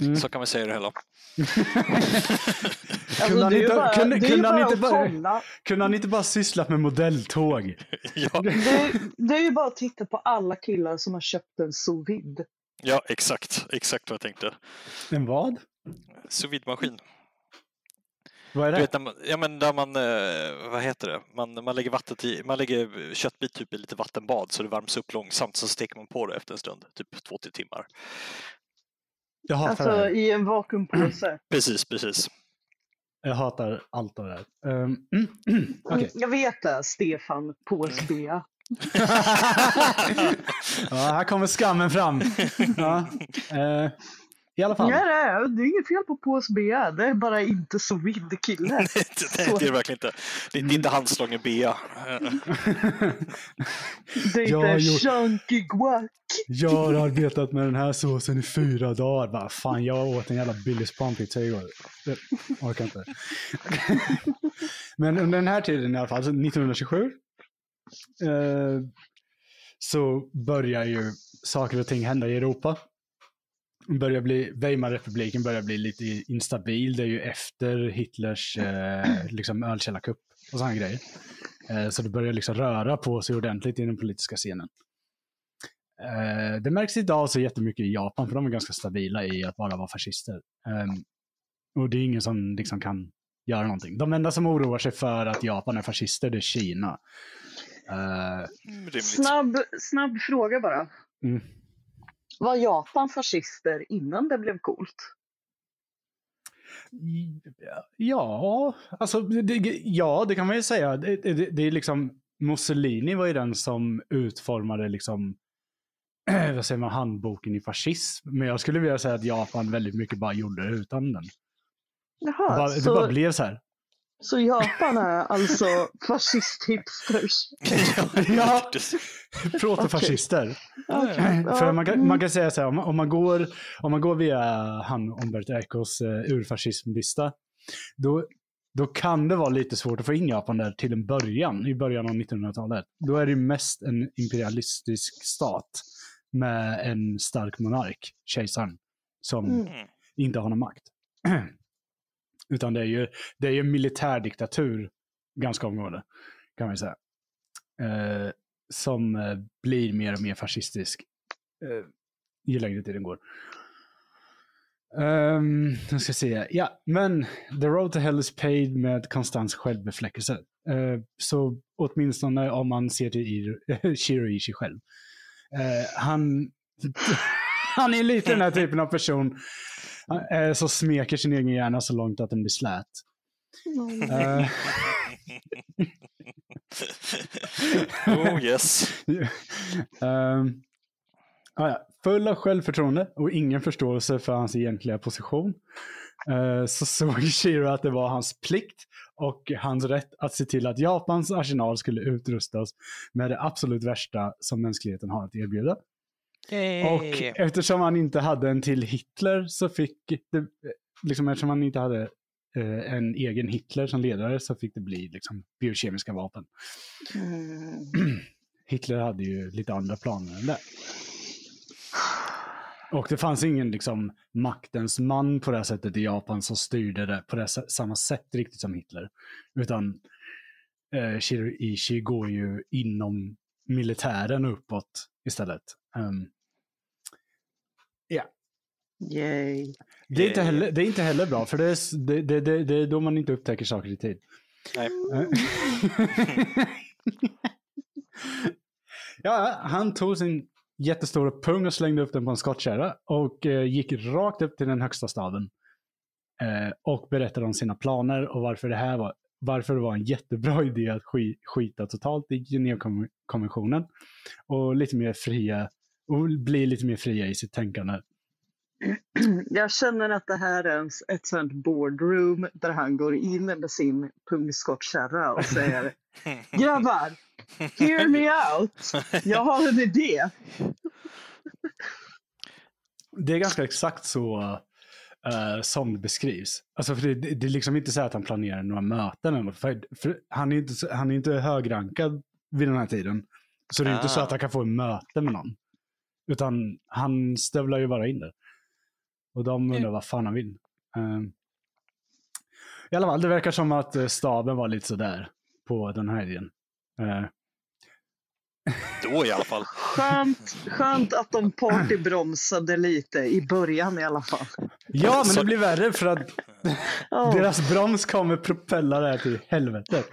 Mm. Så kan man säga det hela. Alltså, Kunde han inte- bara, kunde- det är ju kunde han bara inte att bara- kolla. kunde han inte bara sysslat med modelltåg? ja, Det är, det är ju bara att titta på alla killar som har köpt en sous vide. ja, exakt. Exakt vad jag tänkte. En vad? Sous vide-maskin. Vad är Du det? vet, när man, ja, men där man, eh, vad heter det, man, man lägger vattnet i, man lägger köttbit typ i lite vattenbad så det värms upp långsamt så steker man på det efter en stund, typ två, tre timmar. Jag hatar Alltså i en vakuumpåse. Precis, precis. Jag hatar allt av det här. Um, mm, mm. Mm, Jag vet det, Stefan Påsbea. ja, här kommer skammen fram. Ja. eh, I alla fall. Nej, nej, det är inget fel på Påsbea. Det är bara inte så vidd kille. Nej, det, det är det verkligen inte. Det, det är inte handslagen Bea. Det är Jag har inte chunky guac. Jag har arbetat med den här såsen i fyra dagar. Bara, fan, jag åt en jävla Billys panpizza igår. Jag orkar inte. Men under den här tiden i alla fall, alltså 1927, eh, så börjar ju saker och ting hända i Europa. Börjar bli, Weimarrepubliken börjar bli lite instabil. Det är ju efter Hitlers eh, liksom ölkällarkupp och sådana grejer. Eh, så det börjar liksom röra på sig ordentligt i den politiska scenen. Eh, det märks idag så jättemycket i Japan, för de är ganska stabila i att bara vara fascister. Ehm, och det är ingen som liksom kan göra någonting. De enda som oroar sig för att Japan är fascister, det är Kina. Eh, rimligt. Snabb, snabb fråga bara. mm. Var Japan fascister innan det blev coolt? Ja, alltså det, ja, det kan man ju säga. Det, det, det är liksom, Mussolini var ju den som utformade liksom, vad säger man, handboken i fascism. Men jag skulle vilja säga att Japan väldigt mycket bara gjorde det utan den. Det Jaha, bara, det så, bara blev så här. Så Japan är alltså fascist-hipsters? Ja. Protofascister. Okej, För man kan, mm. man kan säga så här, om, om, man går, om man går via han Umberto Ecos uh, urfascismlista, då, då kan det vara lite svårt att få in Japan där till en början, i början av 1900-talet. Då är det mest en imperialistisk stat med en stark monark, kejsaren, som Mm. inte har någon makt. Utan det är ju, det är ju militärdiktatur ganska omgående, kan man ju säga. Eh, som eh, blir mer och mer fascistisk eh, ju längre tiden går. Um, jag ska se. Ja, men The Road to Hell is paid med konstant självbefläckelse. Uh, så åtminstone om man ser till Ir- Shiriishi själv. Uh, han, han är lite den här typen av person eh, som smeker sin egen hjärna så långt att den blir slät. Eh, oh yes. um, ah. Full av självförtroende och ingen förståelse för hans egentliga position eh, så såg Shiro att det var hans plikt och hans rätt att se till att Japans arsenal skulle utrustas med det absolut värsta som mänskligheten har att erbjuda. Och eftersom han inte hade en till Hitler så fick det, liksom eftersom han inte hade eh, en egen Hitler som ledare så fick det bli liksom biokemiska vapen. Mm. Hitler hade ju lite andra planer än det. Och det fanns ingen liksom maktens man på det här sättet i Japan som styrde det på det s- samma sätt riktigt som Hitler. Utan eh, Shiriishi går ju inom militären uppåt istället. Um, Yay. det, är inte heller, det är inte heller bra, för det är, det, det, det, det är då man inte upptäcker saker i tid. Nej. Ja, han tog sin jättestora pung och slängde upp den på en skottkärra och eh, gick rakt upp till den högsta staden. Eh, och berättade om sina planer och varför det här var, varför det var en jättebra idé att sk skita totalt i Genèvekonventionen. Och lite mer fria, och bli lite mer fria i sitt tänkande. Jag känner att det här är en, ett sånt boardroom där han går in med sin pungskottkärra och säger Grabbar, hear me out. Jag har en idé. Det är ganska exakt så eh, som det beskrivs. Alltså för det, det, det är liksom inte så att han planerar några möten. Eller, för, för han, är inte, han är inte högrankad vid den här tiden. Så det är inte så Ah. att han kan få en möte med någon. Utan han stövlar ju bara in där. Och de undrar vad fan han vill. Eh, I alla fall, det verkar som att eh, staben var lite sådär på den här idén. Eh, då i alla fall. Skönt, skönt att de partybromsade lite i början i alla fall. Ja, men det blir värre för att Ja, deras broms kommer propella det här till helvetet.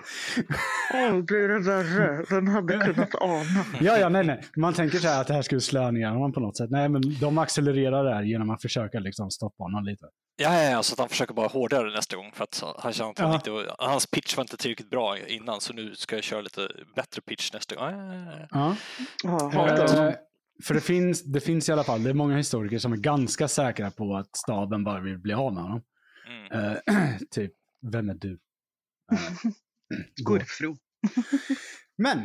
oh, blir det värre? Vem hade kunnat ana? Ja, ja, nej, nej. Man tänker så här att det här skulle slå ner honom på något sätt. Nej, men de accelererar det här genom att försöka liksom stoppa honom lite. Ja, ja, ja, så att han försöker bara hårdare nästa gång för att han känner att han Ja. inte, hans pitch var inte tillräckligt bra innan så nu ska jag köra lite bättre pitch nästa gång. Ja, ja, ja. Eh, för det finns, det finns i alla fall, det är många historiker som är ganska säkra på att staden bara vill bli av med honom. Mm. Eh, typ, vem är du? Eh, gå. Gurfro. Men,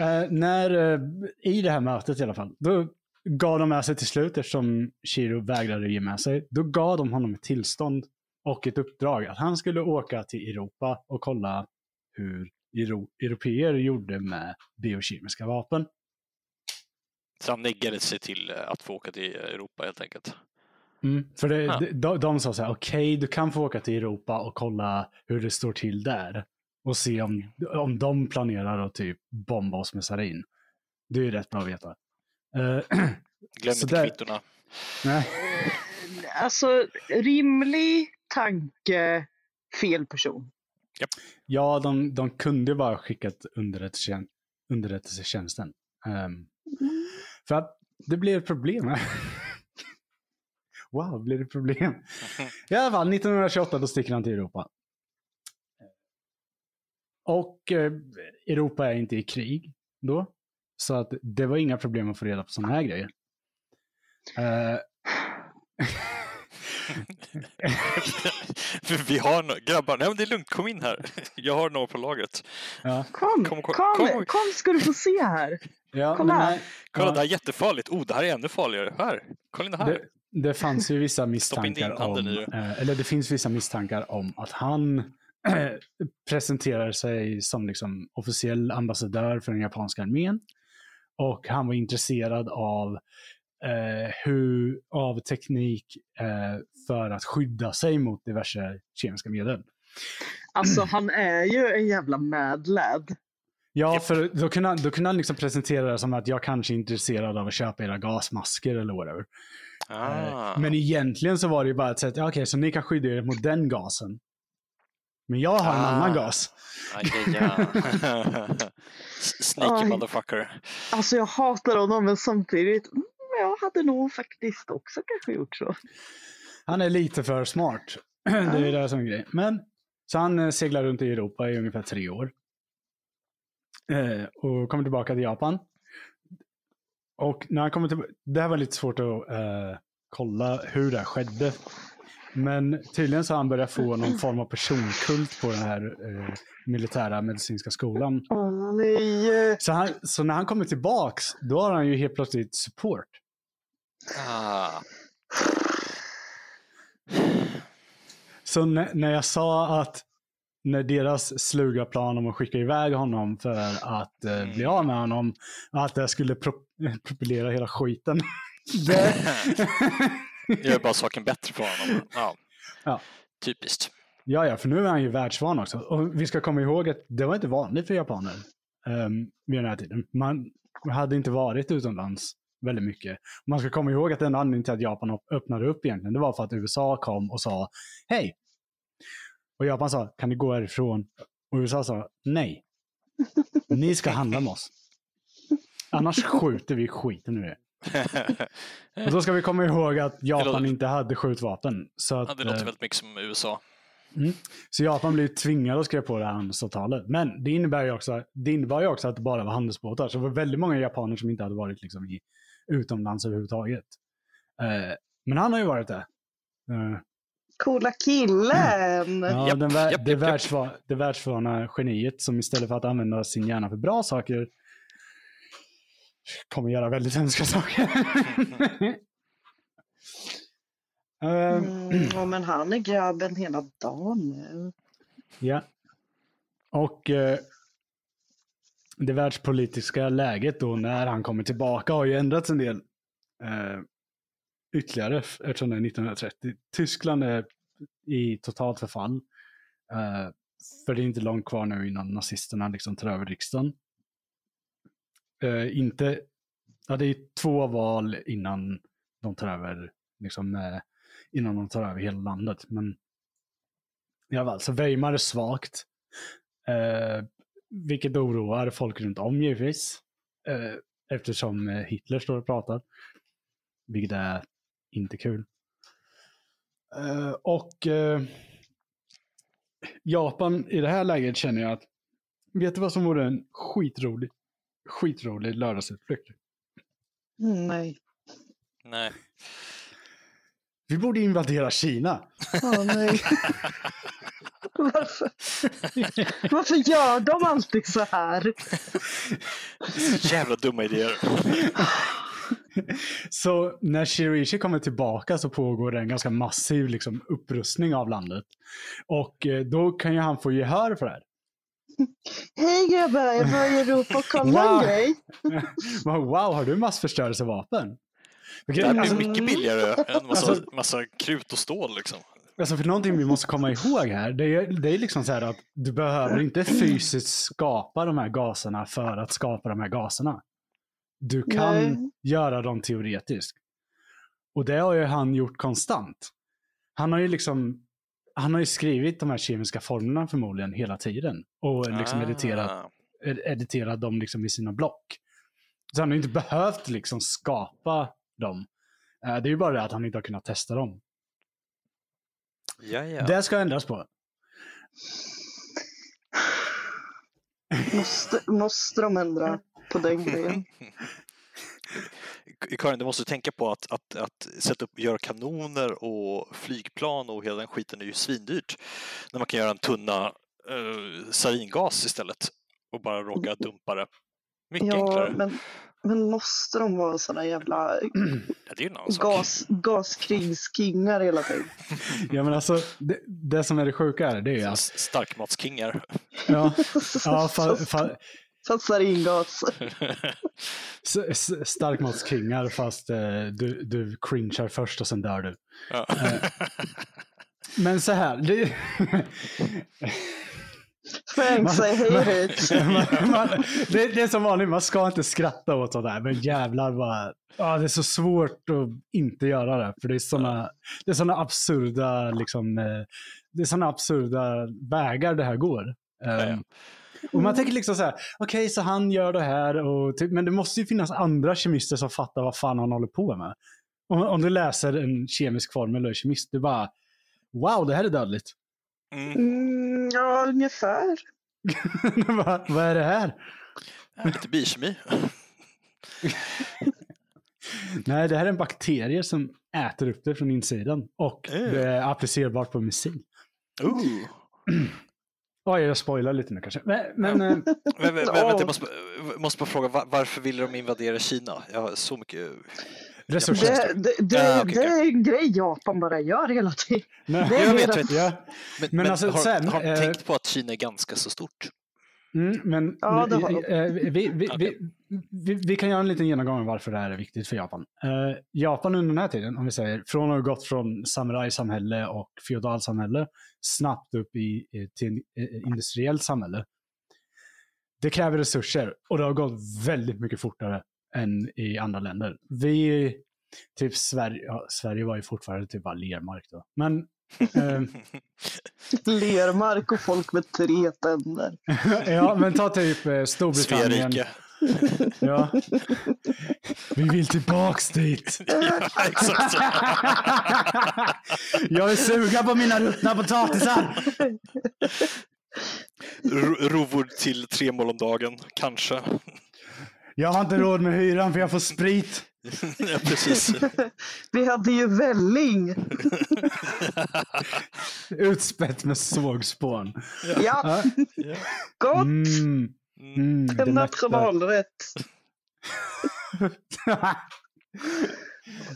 eh, när, eh, i det här mötet i alla fall, då gav de med sig till slut eftersom Shiro vägrade ge med sig. Då gav de honom ett tillstånd och ett uppdrag att han skulle åka till Europa och kolla hur Euro- europeer gjorde med biokemiska vapen. Så han neggade sig till eh, att få åka till Europa helt enkelt. Mm, för det, Ja. de, de sa så här, okej, du kan få åka till Europa och kolla hur det står till där. Och se om, om de planerar att typ bomba oss med sarin. Det är ju rätt bra att veta. Eh, Glöm inte där- kvittorna. nej. Alltså, rimlig tanke, fel person. Ja, de, de kunde bara skickat underrättelsetjän- underrättelsetjänsten. Ehm, för att det blir ett problem wow, blir det problem? I alla fall, 1928 då sticker han till Europa. Och eh, Europa är inte i krig då. Så att det var inga problem att få reda på sådana här grejer. För vi har no- grabbar, nej men det är lugnt, kom in här. Jag har några på lagret. ja, Kom, Kom, kom, kom, kom, kom. ska du få se här. ja, Kolla här. Kolla, ja. det här är jättefarligt. Oh, det här är ännu farligare. Här, kolla in det här. Det, det fanns ju vissa misstankar om, eh, eller det finns vissa misstankar om att han presenterar sig som liksom officiell ambassadör för den japanska armén. Och han var intresserad av, eh, hur, av teknik eh, för att skydda sig mot diverse kemiska medel. Alltså, han är ju en jävla mad lad. Ja, för då kunde, han, då kunde han liksom presentera det som att jag kanske är intresserad av att köpa era gasmasker eller whatever. Eh, Ah. Men egentligen så var det ju bara ett sätt, okej, så ni kan skydda er mot den gasen. Men jag har en Ah. annan gas. Aj, Sneaky motherfucker. Alltså, jag hatar honom, men samtidigt, mm, jag hade nog faktiskt också kanske gjort så. Han är lite för smart. Det är det som är grejen. Men, så han eh, seglar runt i Europa i ungefär tre år. Eh, och kommer tillbaka till Japan. Och när han kommer tillbaka, det här var lite svårt att eh, kolla hur det här skedde. Men tydligen så har han börjat få någon form av personkult på den här eh, militära medicinska skolan. Åh nej. Så, han, så när han kommer tillbaks, då har han ju helt plötsligt support. Ah. Så när, jag sa att när deras sluga plan om att skicka iväg honom för att eh, bli av med honom, att det skulle pro propellera hela skiten. det, Gör bara saken bättre för honom. Ja. Ja. Typiskt. ja, ja, för nu är han ju världsvan också. Och vi ska komma ihåg att det var inte vanligt för japaner um, vid den här tiden. Man hade inte varit utomlands väldigt mycket. Man ska komma ihåg att den anledningen till att Japan öpp- öppnade upp egentligen, det var för att USA kom och sa hej. Och Japan sa, kan ni gå härifrån? Och USA sa, nej. Ni ska handla med oss. Annars skjuter vi skiten ur er. Och då ska vi komma ihåg att Japan låter- inte hade skjutvapen. Så, att, Ja, det låter eh, väldigt mycket som USA. så Japan blev tvingade att skriva på det här handelsavtalet. Men det, innebär ju också, det innebar ju också att det bara var handelsbåtar. Så det var väldigt många japaner som inte hade varit liksom i, utomlands överhuvudtaget. Eh, men han har ju varit det. Eh, Coola killen! ja, Japp, den japp, det, världsva, det världsvana geniet som istället för att använda sin hjärna för bra saker kommer göra väldigt hemska saker. Eh, Mm, ja, men han är grabben hela dagen nu. Ja. Och eh, det världspolitiska läget då när han kommer tillbaka har ju ändrats en del eh, ytterligare eftersom det är 1930. Tyskland är i totalt förfall. Eh, för det är inte långt kvar nu innan nazisterna liksom tar över riksdagen. Eh, inte, ja, det är två val innan de tar över, liksom, eh, innan de tar över hela landet. Men i alla fall, så Weimar är svagt. Eh, vilket oroar folk runt om givetvis. Eh, eftersom eh, Hitler står och pratar. Vilket är inte kul. Eh, och Japan i det här läget känner jag att, vet du vad som vore en skitrolig, skitrolig lördagsutflykt? Nej. Nej. Vi borde invadera Kina. Åh nej. Varför? Varför gör de alltid så här? Jävla dumma idéer. Så när Shirishi kommer tillbaka så pågår det en ganska massiv liksom, upprustning av landet. Och eh, då kan ju han få gehör för det här. Hej grabbar, jag var i Europa och kollade Wow. en grej. wow, har du massförstörelsevapen? Det här blir alltså, mycket billigare än massa, Alltså- massa krut och stål liksom. Alltså för någonting vi måste komma ihåg här, det är, det är liksom så här att du behöver inte fysiskt skapa de här gaserna för att skapa de här gaserna. Du kan Nej. göra dem teoretiskt. Och det har ju han gjort konstant. Han har ju liksom, han har ju skrivit de här kemiska formlerna förmodligen hela tiden. Och liksom editerat, Ah. ed- editerat dem liksom i sina block. Så han har ju inte behövt liksom skapa dem. Eh, Det är ju bara det att han inte har kunnat testa dem. Ja, ja. Det ska ändras på. Måste, måste de ändra på den grejen? Karin, du måste tänka på att, att, att sätta upp, göra kanoner och flygplan och hela den skiten är ju svindyrt. När man kan göra en tunna uh, saringas istället och bara råka dumpa det. Mycket Ja, enklare. men, men måste de vara såna jävla Ja, gas, gaskrigskingar hela tiden? Ja, men alltså, det, det som är det sjuka är, det är ju att Starkmatskingar. ja, ja, fa, fa, Satsar in gas. starkmatskingar fast eh, du, du cringear först och sen dör du. ja. Men så här, det, Thanks, I hate it. man, man, det, det är som vanligt, man ska inte skratta åt sånt där, men jävlar vad, ja, det är så svårt att inte göra det. För det är såna, det är såna absurda, liksom, eh, det är såna absurda vägar det här går. ja. Um, och man tänker liksom så här, okej så han gör det här, och typ, men det måste ju finnas andra kemister som fattar vad fan han håller på med. Om, om du läser en kemisk formel och är kemist, du bara, wow det här är dödligt. Mm. Mm, ja, ungefär. vad, vad är det här? Ja, Lite biokemi. Nej, det här är en bakterie som äter upp det från insidan. Och Eh. det är applicerbart på missil. Ooh. Oj, jag spoilar lite nu kanske. Men, men eh, Men, men, men, vänta, jag måste, måste bara fråga, va- varför ville de invadera Kina? Jag har så mycket... resurser. Det, det, det, Ah, okej, det är en grej Japan bara gör hela tiden. Nej, det Jag vet, vet. ja, Men, Men men, alltså, har, sen, har eh, tänkt på att Kina är ganska så stort? mm, men Ja, det har de. eh, vi, vi, vi, Okej. vi, vi, vi kan göra en liten genomgång av varför det här är viktigt för Japan. Eh, Japan under den här tiden, om vi säger, från att ha gått från samurajsamhälle och feodalsamhälle snabbt upp i, i, till eh, industriellt samhälle. Det kräver resurser och det har gått väldigt mycket fortare än i andra länder. Vi, typ Sverige, ja, Sverige var ju fortfarande typ bara lermark då. Men eh, Lermark och folk med tre tänder. ja, men ta typ eh, Storbritannien. Sverige. Ja. Vi vill tillbaks dit. ja, exakt. Jag vill suga på mina ruttna potatisar. Rovor till tre mål om dagen, kanske. Jag har inte råd med hyran för jag får sprit. ja, precis. Vi hade ju välling. Utspätt med sågspån. Ja, Ja. Ja. gott. Mm. Mm, En nationalrätt.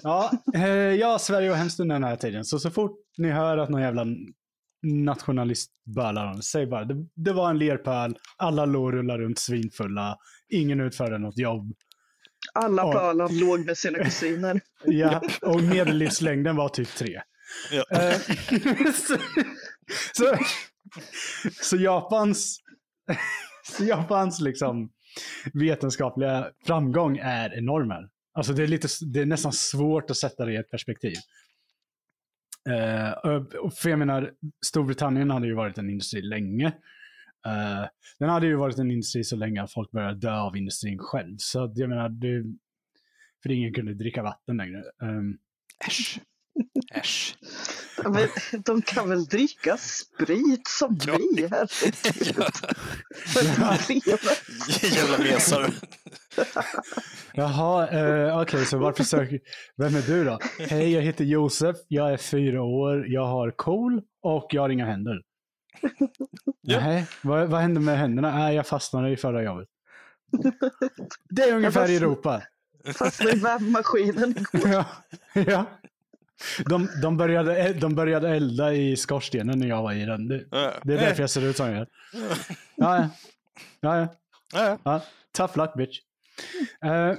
ja, eh, ja, Sverige var hemskt under den här tiden. Så så fort ni hör att någon jävla nationalist bölar om, säg bara det, det var en lerpöl, alla låg rullar runt svinfulla, ingen utförde något jobb. Alla på. Öland låg med sina kusiner. Ja, och medellivslängden var typ tre. Ja. Eh, så, så, så Japans, så Japans liksom vetenskapliga framgång är enorm här. Alltså det är, lite, det är nästan svårt att sätta det i ett perspektiv. Och- för jag menar, Storbritannien hade ju varit en industri länge. Eh, den hade ju varit en industri så länge att folk började dö av industrin själv. Så jag menar, det, för ingen kunde dricka vatten längre. Um, Äsch. Äsch. Men de kan väl dricka sprit som Ja. vi? Herregud. Problemet? Jävla mesar. Jaha, eh, okej, så varför söker... Vem är du då? Hej, jag heter Josef, jag är fyra år, jag har KOL och jag har inga händer. Ja. Nej, vad, vad hände med händerna? Nej, jag fastnade i förra jobbet. Det är ungefär i Europa. Fastnade i vävmaskinen igår. Ja, ja. De, de, började, de började elda i skorstenen när jag var i den. Det, det är därför jag ser ut som jag gör. Ja, ja. ja, ja. Tough luck bitch. Eh,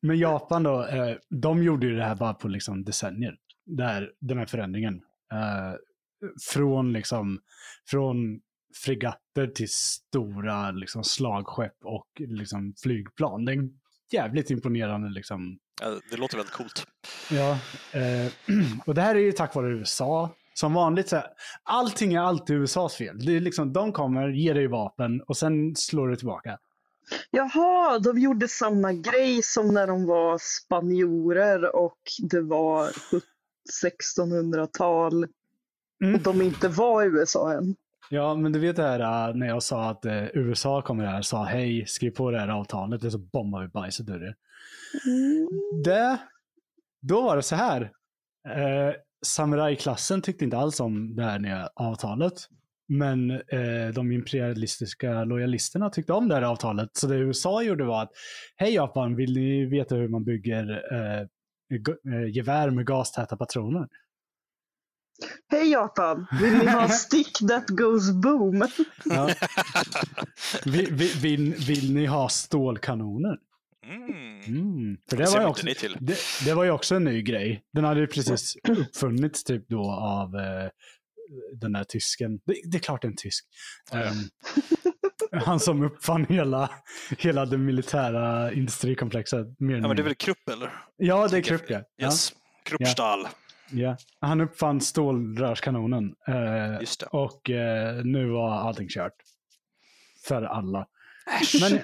men Japan då, eh, de gjorde ju det här bara på liksom decennier. Där, den här förändringen. Eh, från liksom, från fregatter till stora liksom, slagskepp och liksom, flygplan. Det är jävligt imponerande liksom, Ja, det låter väldigt coolt. Ja, eh, och det här är ju tack vare USA. Som vanligt, så här, allting är alltid USAs fel. Det är liksom, de kommer, ger dig vapen och sen slår du tillbaka. Jaha, de gjorde samma grej som när de var spanjorer och det var 1600-tal Mm. de inte var i USA än. Ja, men du vet det här äh, när jag sa att eh, USA kommer här och sa hej, skriv på det här avtalet och så bombar vi bajset ur det. det. Då var det så här. Eh, Samurajklassen tyckte inte alls om det här nya avtalet. Men eh, de imperialistiska lojalisterna tyckte om det här avtalet. Så det USA gjorde var att, hej Japan, vill ni veta hur man bygger eh, gevär med gastäta patroner? Hej Japan, vill ni ha stick that goes boom? Ja. vill, vill, vill, vill ni ha stålkanoner? Mm. Mm. För Det det var, ju också, det, det var ju också en ny grej. Den hade ju precis uppfunnits typ då av eh, den där tysken. Det, det är klart en tysk. Ja, ja. Ehm, han som uppfann hela, hela det militära industrikomplexet. Mer Ja, men det är väl Krupp eller? ja, det är Krupp ja. ja. Yes. Kruppstahl. Ja. Han uppfann stålrörskanonen. Eh, och eh, nu var allting kört. För alla. Men,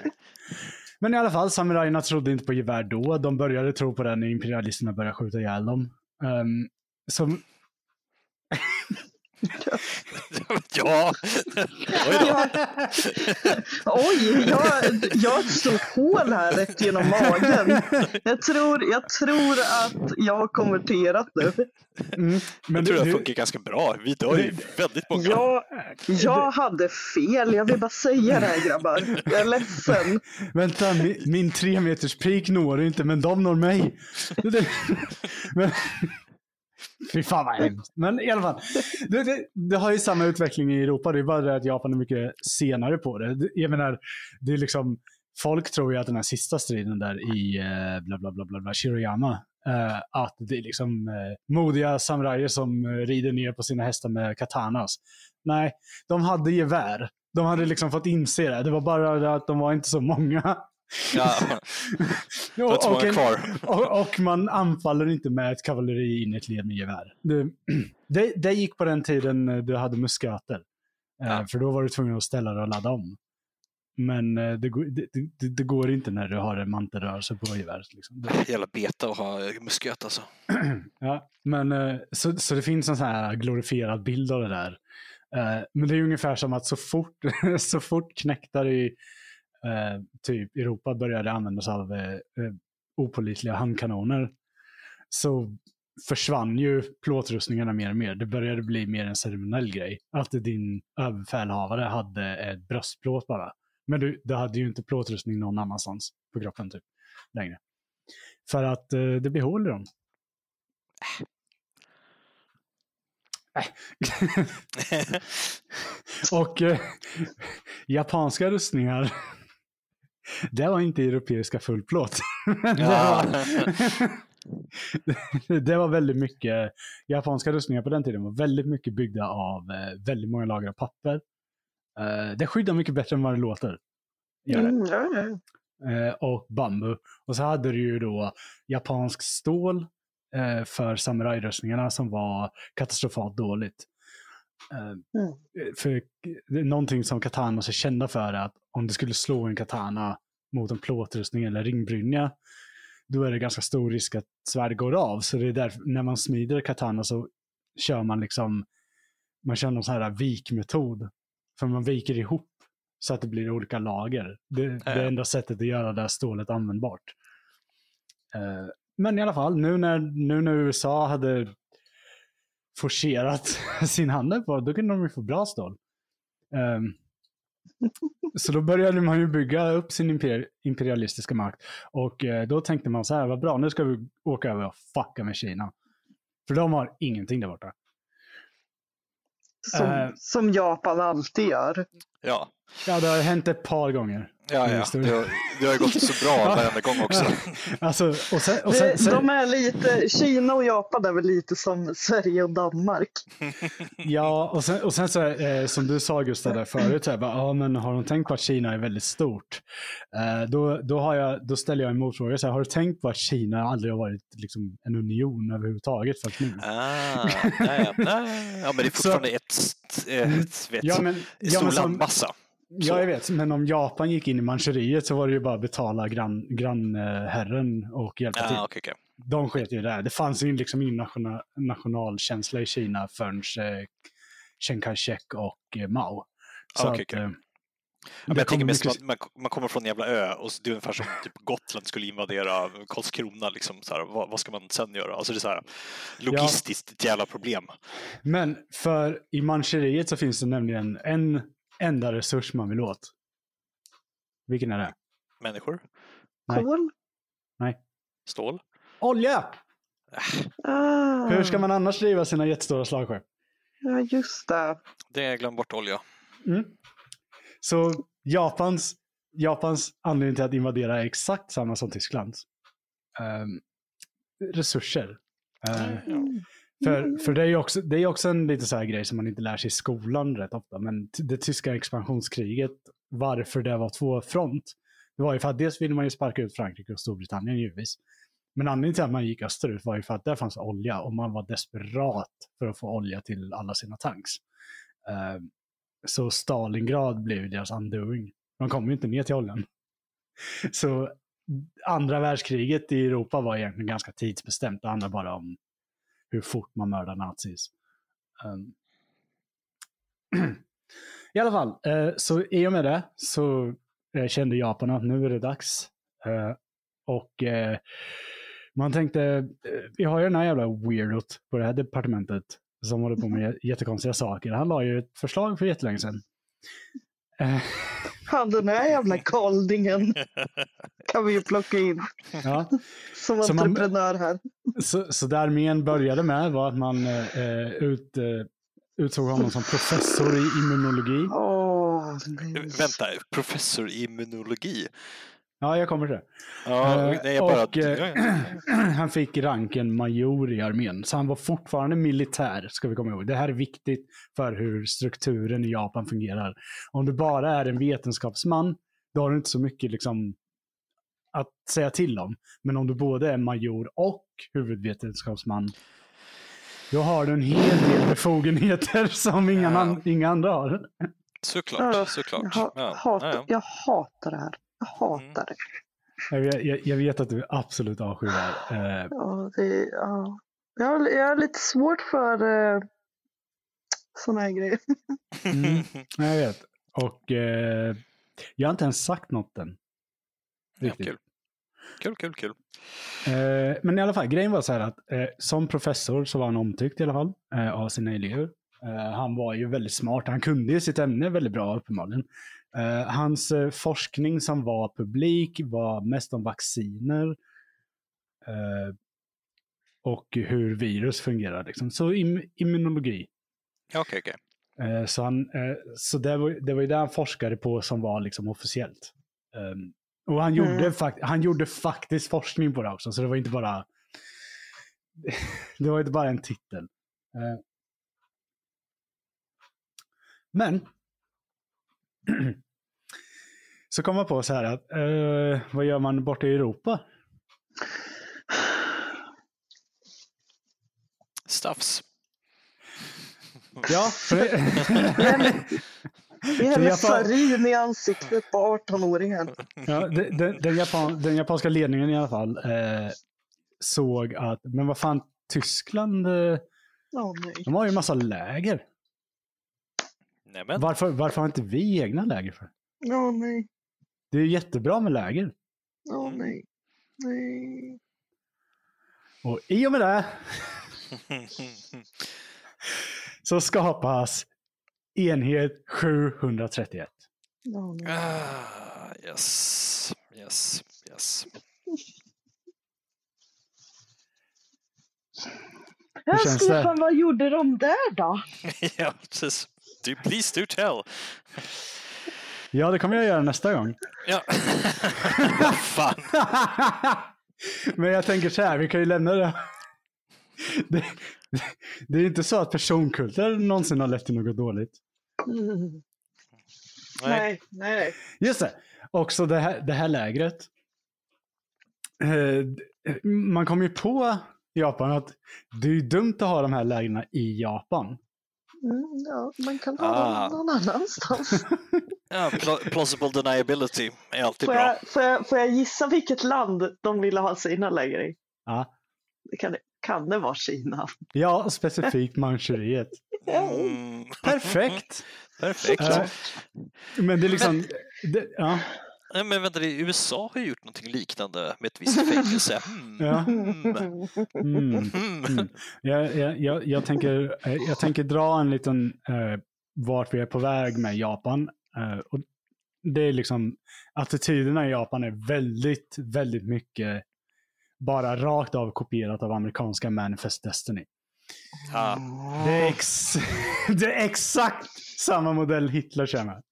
men i alla fall, samurajerna trodde inte på gevär då. De började tro på det när imperialisterna började skjuta ihjäl dem. Um, så, ja. Oj då. Oj, jag, jag har ett stort hål här rätt genom magen. Jag tror, jag tror att jag har konverterat nu. mm, men Jag tror du, det du, funkar ganska bra. Vi dör ju väldigt många. Jag, jag hade fel, jag vill bara säga det här grabbar. Jag är ledsen. vänta, min, min tre meters peak når inte, men de når mig. Det- men, fy fan vad hemskt. Men i alla fall, det, det, det har ju samma utveckling i Europa. Det är bara det att Japan är mycket senare på det. Jag menar, det är liksom, folk tror ju att den här sista striden där i eh, bla bla bla bla, bla Shiroyama, eh, att det är liksom eh, modiga samurajer som eh, rider ner på sina hästar med katanas. Nej, de hade gevär. De hade liksom fått inse det. Det var bara det att de var inte så många. Ja. Det var inte många och- kvar. och, och man anfaller inte med ett kavalleri in i ett led med gevär. Det, det, det gick på den tiden du hade musköter. Eh, Ja. För då var du tvungen att ställa dig och ladda om. Men eh, det, går- det, det, det går inte när du har en mantelrörelse på geväret. Liksom. Det- Jävla beta att ha musköt alltså. Ja, men eh, så, så det finns en sån här glorifierad bild av det där. Eh, Men det är ungefär som att så fort, så fort knäktar i eh, typ Europa började använda sig av eh, eh, opålitliga handkanoner så försvann ju plåtrustningarna mer och mer. Det började bli mer en ceremoniell grej. Att din överbefälhavare hade ett bröstplåt bara. Men du, du hade ju inte plåtrustning någon annanstans på kroppen typ längre. För att eh, det blir hål i dem. Och eh, japanska rustningar, det var inte europeiska fullplåt. Det, Ja. var, det var väldigt mycket, japanska rustningar på den tiden var väldigt mycket byggda av eh, väldigt många lager av papper. Eh, det skyddar mycket bättre än vad det låter. gör det. Mm, ja, eh, och bambu. Och så hade du ju då japansk stål för samurajrustningarna som var katastrofalt dåligt. Eh, Mm. för det är någonting som katanas är kända för är att om du skulle slå en katana mot en plåtrustning eller ringbrynja, då är det ganska stor risk att svärd går av. Så det är därför, när man smider katana så kör man liksom, man kör någon sån här vikmetod. För man viker ihop så att det blir olika lager. Det, det är Ja. enda sättet att göra det här stålet användbart. Eh, men i alla fall, nu när, nu när USA hade forcerat sin handel på då kunde de ju få bra stål. Ehm, så då började man ju bygga upp sin imper- imperialistiska makt. Och eh, då tänkte man så här, vad bra, nu ska vi åka över och fucka med Kina. För de har ingenting där borta. Som, Eh. som Japan alltid gör. Ja, Ja, det har hänt ett par gånger. Ja, ja. Det. Det, har, det har ju gått så bra varenda gång också. Alltså, och sen, och sen, sen, de är lite, Kina och Japan är väl lite som Sverige och Danmark. Ja, och sen, och sen så, eh, som du sa Gustav där förut, så här, bara, ja, men har de tänkt på att Kina är väldigt stort? Eh, då, då, har jag, då ställer jag en motfråga, så här, har du tänkt på att Kina aldrig har varit liksom, en union överhuvudtaget förrän nu? Ah, nej, nej. Ja, men det är fortfarande ett, ett, vet, Ja, men, en ja, stor landmassa. Ja, jag vet, men om Japan gick in i Manchuriet så var det ju bara att betala grannherren grann, eh, herren och hjälpa till. Ah, okej, okej. De sket ju i det. fanns ju liksom ingen national, nationalkänsla i Kina förrän eh, Chiang Kai-shek och eh, Mao. Så Ah, okej, att, okej. eh, Ja, jag tänker mest mycket- att man, man kommer från en jävla ö och så det är ungefär som typ Gotland skulle invadera Karlskrona. Liksom, så här, vad, vad ska man sen göra? Alltså det är så här, logistiskt ett jävla problem. Men för i Manchuriet så finns det nämligen en enda resurs man vill åt. Vilken är det? Människor, Nej. Kol? stål. Olja! Ah, Hur ska man annars driva sina jättestora slagskepp? Ja, just det. Det är glöm bort olja. Mm. Så Japans, Japans anledning till att invadera är exakt samma som Tysklands. Ehm, resurser. Eh, Mm. För, för det är också, det är också en lite så här grej som man inte lär sig i skolan rätt ofta. Men det tyska expansionskriget, varför det var två front, det var ju för att dels ville man ju sparka ut Frankrike och Storbritannien givetvis. Men anledningen till att man gick österut var ju för att där fanns olja och man var desperat för att få olja till alla sina tanks. Eh, så Stalingrad blev deras undoing. De kom ju inte ner till oljan. Så andra världskriget i Europa var egentligen ganska tidsbestämt. Det handlar bara om hur fort man mördar nazis. Um. I alla fall, eh, så i och med det så eh, kände Japan att nu är det dags. Eh, och eh, man tänkte, eh, vi har ju den här jävla weirdot på det här departementet som håller på med jättekonstiga saker. Han la ju ett förslag för jättelänge sedan. Eh, Han den här jävla koldingen kan vi ju plocka in ja. som entreprenör här. Så, så det armén började med var att man eh, ut, eh, utsåg honom som professor i immunologi. Nej. Vänta, professor i immunologi? Ja, jag kommer till det. Ja, Eh, bara... och, eh, han fick ranken major i armén, så han var fortfarande militär, ska vi komma ihåg. Det här är viktigt för hur strukturen i Japan fungerar. Om du bara är en vetenskapsman, då har du inte så mycket liksom, att säga till om. Men om du både är major och huvudvetenskapsman, då har du en hel del befogenheter som inga, Ja. an- inga andra har. Såklart, såklart. Jag, ha, Ja, hatar, ja. jag hatar det här. Jag hatar Mm. det. Jag, jag, jag vet att du är absolut avskyr. Eh, Ja, det ja. jag, har, jag har lite svårt för uh, sådana här grejer. Mm. Jag vet. Och eh, jag har inte ens sagt något än. Ja, Riktigt. kul. Kul, kul, kul. Eh, men i alla fall, grejen var så här att eh, som professor så var han omtyckt i alla fall eh, av sina elever. Eh, han var ju väldigt smart, han kunde ju sitt ämne väldigt bra uppenbarligen. Eh, hans eh, forskning som var publik var mest om vacciner eh, och hur virus fungerar. Liksom. Så im- immunologi. Ja, Okej, okej. Eh, Så, han, så det, var, det var ju det han forskade på som var liksom officiellt. Ehm, och han gjorde, Mm. fak- han gjorde faktiskt forskning på det också, så det var inte bara det var inte bara en titel. Men så kom jag på så här att eh, vad gör man borta i Europa? Staffs. Ja, för, Det är jag får- sarin i ansiktet på 18-åringen. ja, den, den, den, japan, den japanska ledningen i alla fall eh, såg att, men vad fan, Tyskland, eh, nej. de har ju en massa läger. Nämen. Varför, varför har inte vi egna läger för? Åh nej. Det är ju jättebra med läger. Åh nej. Nej. Och i och med det så skapas enhet 731. Åh nej. ah, yes, yes, yes. Ja, känns det? Stefan, vad gjorde de där då? ja, precis. Do, please do tell. Ja, det kommer jag göra nästa gång. Ja. Fan. Men jag tänker så här, vi kan ju lämna det. Det, det är inte så att personkulter någonsin har lett till något dåligt. Mm. Nej. Nej, nej. Just det, också det här, det här lägret. Eh, Man kom ju på i Japan att det är dumt att ha de här lägren i Japan. Mm, ja, man kan ha Ah. dem någon annanstans. Ja, pla- plausible deniability är alltid Får bra. jag, får, jag, får jag gissa vilket land de ville ha sina läger i? Ja, Det kan, kan det vara Kina? ja specifikt Manchuriet. Mm, Perfekt! perfekt. Eh, Men det är liksom, det, ja, Nej, men vänta, USA har ju gjort någonting liknande med ett visst fängelse. Mm. Ja. Mm. mm. Mm. Jag, jag, jag, jag, tänker, eh, jag tänker dra en liten eh, vart vi är på väg med Japan. Eh, och det är liksom attityderna i Japan är väldigt, väldigt mycket bara rakt av kopierat av amerikanska Manifest Destiny. Ja. Det är, ex, det är exakt samma modell Hitler kör med.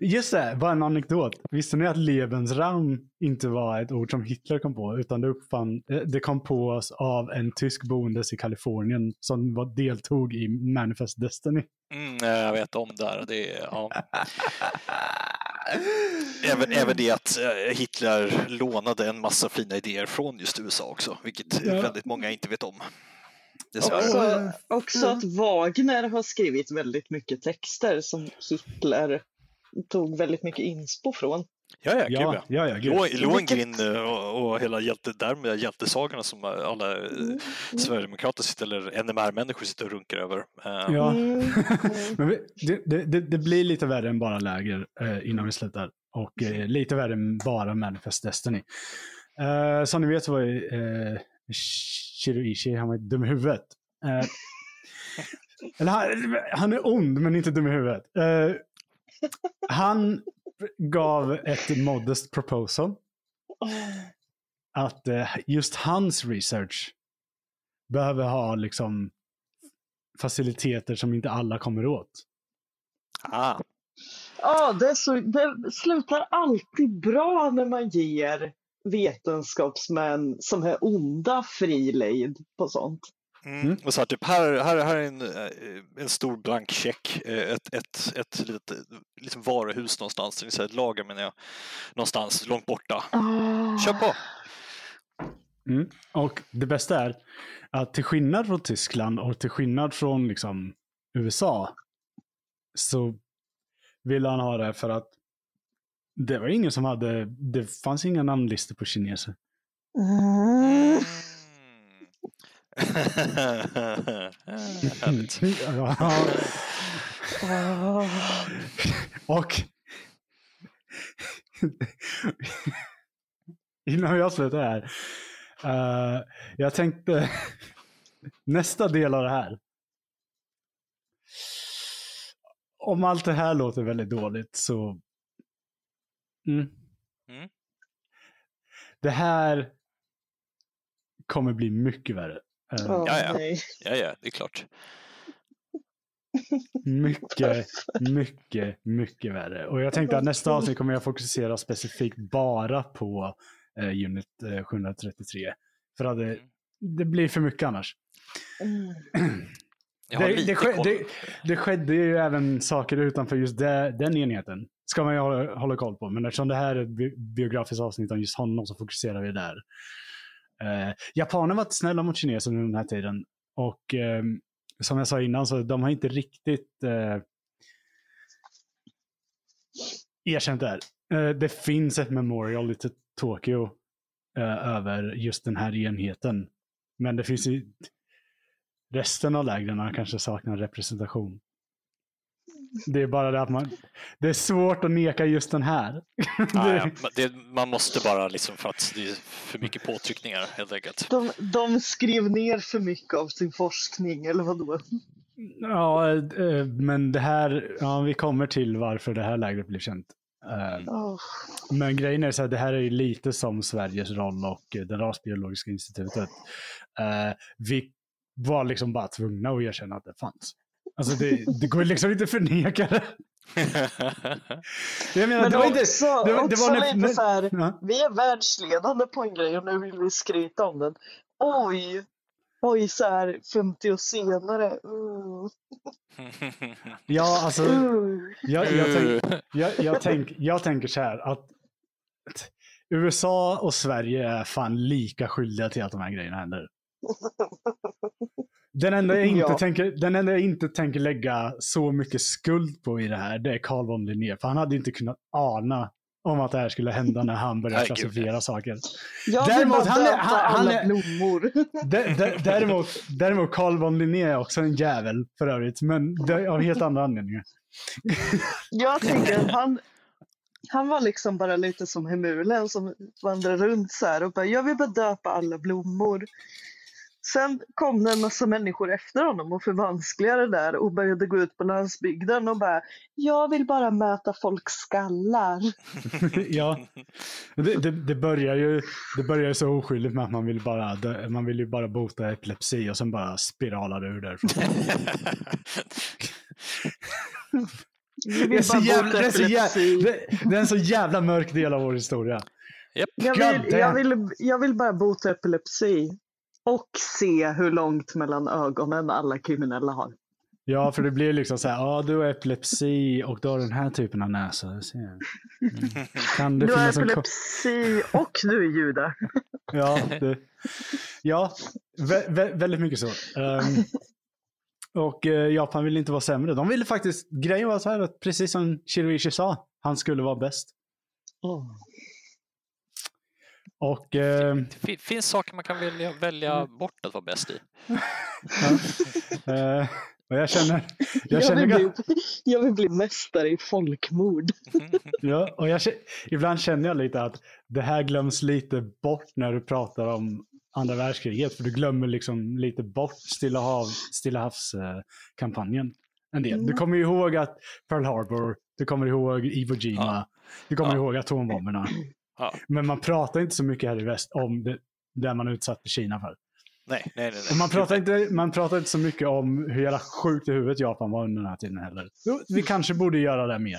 Just det, bara en anekdot. Visste ni att Lebensraum inte var ett ord som Hitler kom på, utan det, uppfann, eh, det kom på oss av en tysk boendes i Kalifornien som var, deltog i Manifest Destiny. Mm, jag vet om det här. Det är, ja. även, även det att eh, Hitler lånade en massa fina idéer från just USA också, vilket Ja. väldigt många inte vet om. Också, också att Wagner har skrivit väldigt mycket texter som Hitler tog väldigt mycket inspo från. Ja, ja, gud Ja, ja. ja, gud. Lo- Lohengrin eh, och, och hela hjälte, därmed hjältesagorna som eh, alla eh, Mm. Sverigedemokrater sitter, eller NMR-människor sitter och runkar över. Ja. Mm. Mm. Men vi- det, det, det, det blir lite värre än bara läger eh, innan vi slutar. Och eh, lite värre än bara Manifest Destiny. Eh, som ni vet så var ju eh, Shiroishi, han var dum i huvudet. Eh, eller han, han är ond men inte dum i huvudet. Han gav ett modest proposal. Att eh, just hans research behöver ha liksom faciliteter som inte alla kommer åt. Ah, Ja, det, så, det slutar alltid bra när man ger vetenskapsmän som är onda fri lejd på sånt. Mm. Mm. Och så här, typ, här, här, här är en, eh, en stor blank check, eh, ett, ett, ett litet liksom varuhus någonstans, ett lager menar jag, någonstans långt borta. Ah. Kör på! Mm. Och det bästa är att till skillnad från Tyskland och till skillnad från liksom, USA så ville han ha det för att det var ingen som hade, det fanns inga namnlistor på kineser. Mm. Härligt. Och innan jag slutar här. eh, jag tänkte nästa del av det här. Om allt det här låter väldigt dåligt så. Mm. Mm. Det här kommer bli mycket värre. Åh, Ja, ja. nej. Ja, ja, det är klart. Mycket, mycket, mycket värre. Och jag tänkte att nästa avsnitt kommer jag fokusera specifikt bara på eh, Unit eh, 733. För att det, det blir för mycket annars. Mm. Det, det, ske- koll. det, det skedde ju även saker utanför just det, den enheten. Ska man ju hålla, hålla koll på. Men eftersom det här är ett bi- biografiskt avsnitt om just honom så fokuserar vi där. Eh, japaner var snälla mot kineser under den här tiden. Och eh, som jag sa innan så de har inte riktigt eh, erkänt det här. Eh, det finns ett memorial i Tokyo eh, över just den här enheten. Men det finns i resten av lägren kanske saknar representation. Det är bara det att man, det är svårt att neka just den här. Ja, Det- man måste bara liksom för att det är för mycket påtryckningar helt enkelt. De, de skrev ner för mycket av sin forskning, eller vadå? Ja, eh, men det här, ja, vi kommer till varför det här lägret blev känt. Eh. Men grejen är så här, det här är ju lite som Sveriges roll och det rasbiologiska institutet. Eh, vi var liksom bara tvungna att erkänna att det fanns. Alltså det, det går liksom inte att förneka det. Jag menar, Men det var inte... också, det var- det var lite när- så här, Ja. vi är världsledande på en grej och nu vill vi skryta om den. Oj, oj så här 50 år senare. Uh, Ja, alltså, uh. jag, jag, tänk, jag, jag, tänk, jag tänker så här att att USA och Sverige är fan lika skyldiga till att de här grejerna händer. Den enda, jag inte Ja. tänker, den enda jag inte tänker lägga så mycket skuld på i det här, det är Carl von Linné. För han hade inte kunnat ana om att det här skulle hända när han började Nej, gud, klassifiera saker. Jag Däremot, han är- han- han alla är- blommor. Däremot, däremot Carl von Linné är också en jävel för övrigt, men det är av helt andra anledningar. Jag tänker att han, han var liksom bara lite som Hemulen som vandrar runt så här och bara, jag vill bara döpa alla blommor. Sen kom det en massa människor efter honom och förvanskligade det där och började gå ut på landsbygden och bara, jag vill bara mäta folks skallar. ja, det, det, det börjar ju det börjar ju så oskyldigt med att man vill bara, man vill ju bara bota epilepsi och sen bara spiralar det ur därifrån. Det är, så jävla, det, är så jävla, det, är en så jävla mörk del av vår historia. Japp. Jag vill, jag, vill, jag vill bara bota epilepsi. Och se hur långt mellan ögonen alla kriminella har. Ja, för det blir liksom så här, ja du har epilepsi och du har den här typen av näsa. Mm. Kan det Du har finnas en epilepsi och du är jude. Ja, det, ja vä vä väldigt mycket så. Ehm, och eh, Japan ville inte vara sämre. De ville faktiskt, grejen var så här att precis som Shiroishi sa, han skulle vara bäst. Och Det fin- finns saker man kan välja, välja bort att vara bäst i. eh, och jag känner, jag Jag, känner, vill bli, jag vill bli mästare i folkmord. ja, och jag, ibland känner jag lite att det här glöms lite bort när du pratar om andra världskriget. För du glömmer liksom lite bort Stilla, hav, Stilla havskampanjen. En del. Du Mm. kommer ju ihåg att Pearl Harbor, du kommer ihåg Iwo Jima, Ja. du kommer Ja. ihåg atombomberna. Ja. Men man pratar inte så mycket här i väst om det, det man utsatte Kina för. Nej, nej, nej. Nej. man, pratar inte, man pratar inte så mycket om hur jävla sjukt i huvudet Japan var under den här tiden heller. Vi kanske borde göra det mer.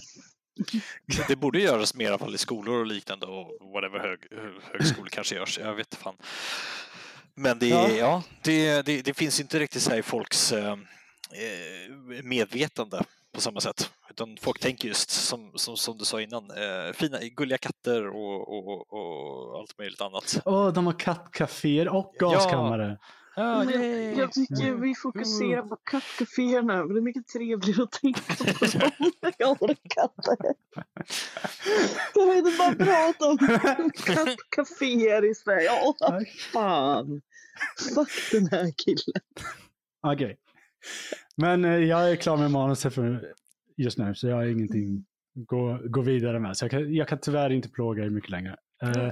Det borde göras mer i alla fall i skolor och liknande och whatever hög, högskolor kanske görs. Jag vet fan. Men det, Ja. ja. det, det, det finns inte riktigt så här i folks eh, eh, medvetande på samma sätt. Utan folk tänker just som, som, som du sa innan, eh, fina, gulliga katter och, och, och, allt möjligt annat. Åh, de har kattcaféer och gaskammare. Ja, Men yay. jag tycker vi fokuserar på kattcaféerna. Det är mycket trevligare att tänka på dem när jag har katter. Kan vi inte bara prata om kattcaféer i Sverige? Åh, vad fan. Fuck den här killen. Okej. Men eh, jag är klar med manuset för just nu, så jag har ingenting att gå, gå vidare med. Så jag kan, jag kan tyvärr inte plåga er mycket längre. Eh,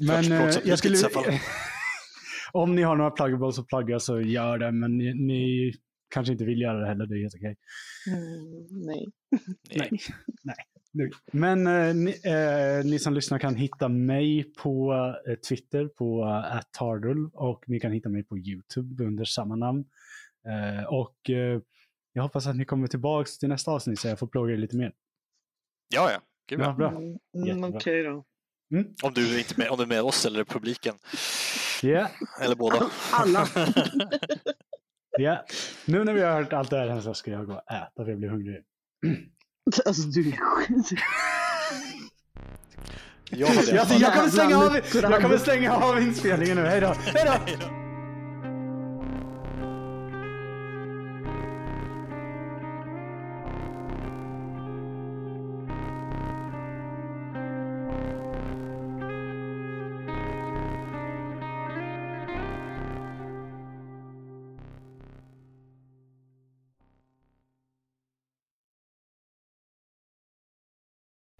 men eh, jag skulle... om ni har några pluggables att plugga så gör det, men ni, ni kanske inte vill göra det heller, det är helt okej. Mm, nej. Nej. Nu. Men eh, ni, eh, ni som lyssnar kan hitta mig på eh, Twitter på uh, @tardul och ni kan hitta mig på YouTube under samma namn. Eh, och eh, jag hoppas att ni kommer tillbaka till nästa avsnitt så jag får plåga er lite mer. Ja, ja. Gud, Ja, bra. Mm, mm, Jättebra. Okej då. Om du är inte med, om du är med oss eller publiken. Ja, Eller båda. Alla. Ja, nu när vi har hört allt det här så ska jag gå och äta för jag blir hungrig. Alltså du är skit. Jag Jag, jag, kommer stänga av, Jävla jag kommer stänga av inspelningen nu, hej då! Hej då!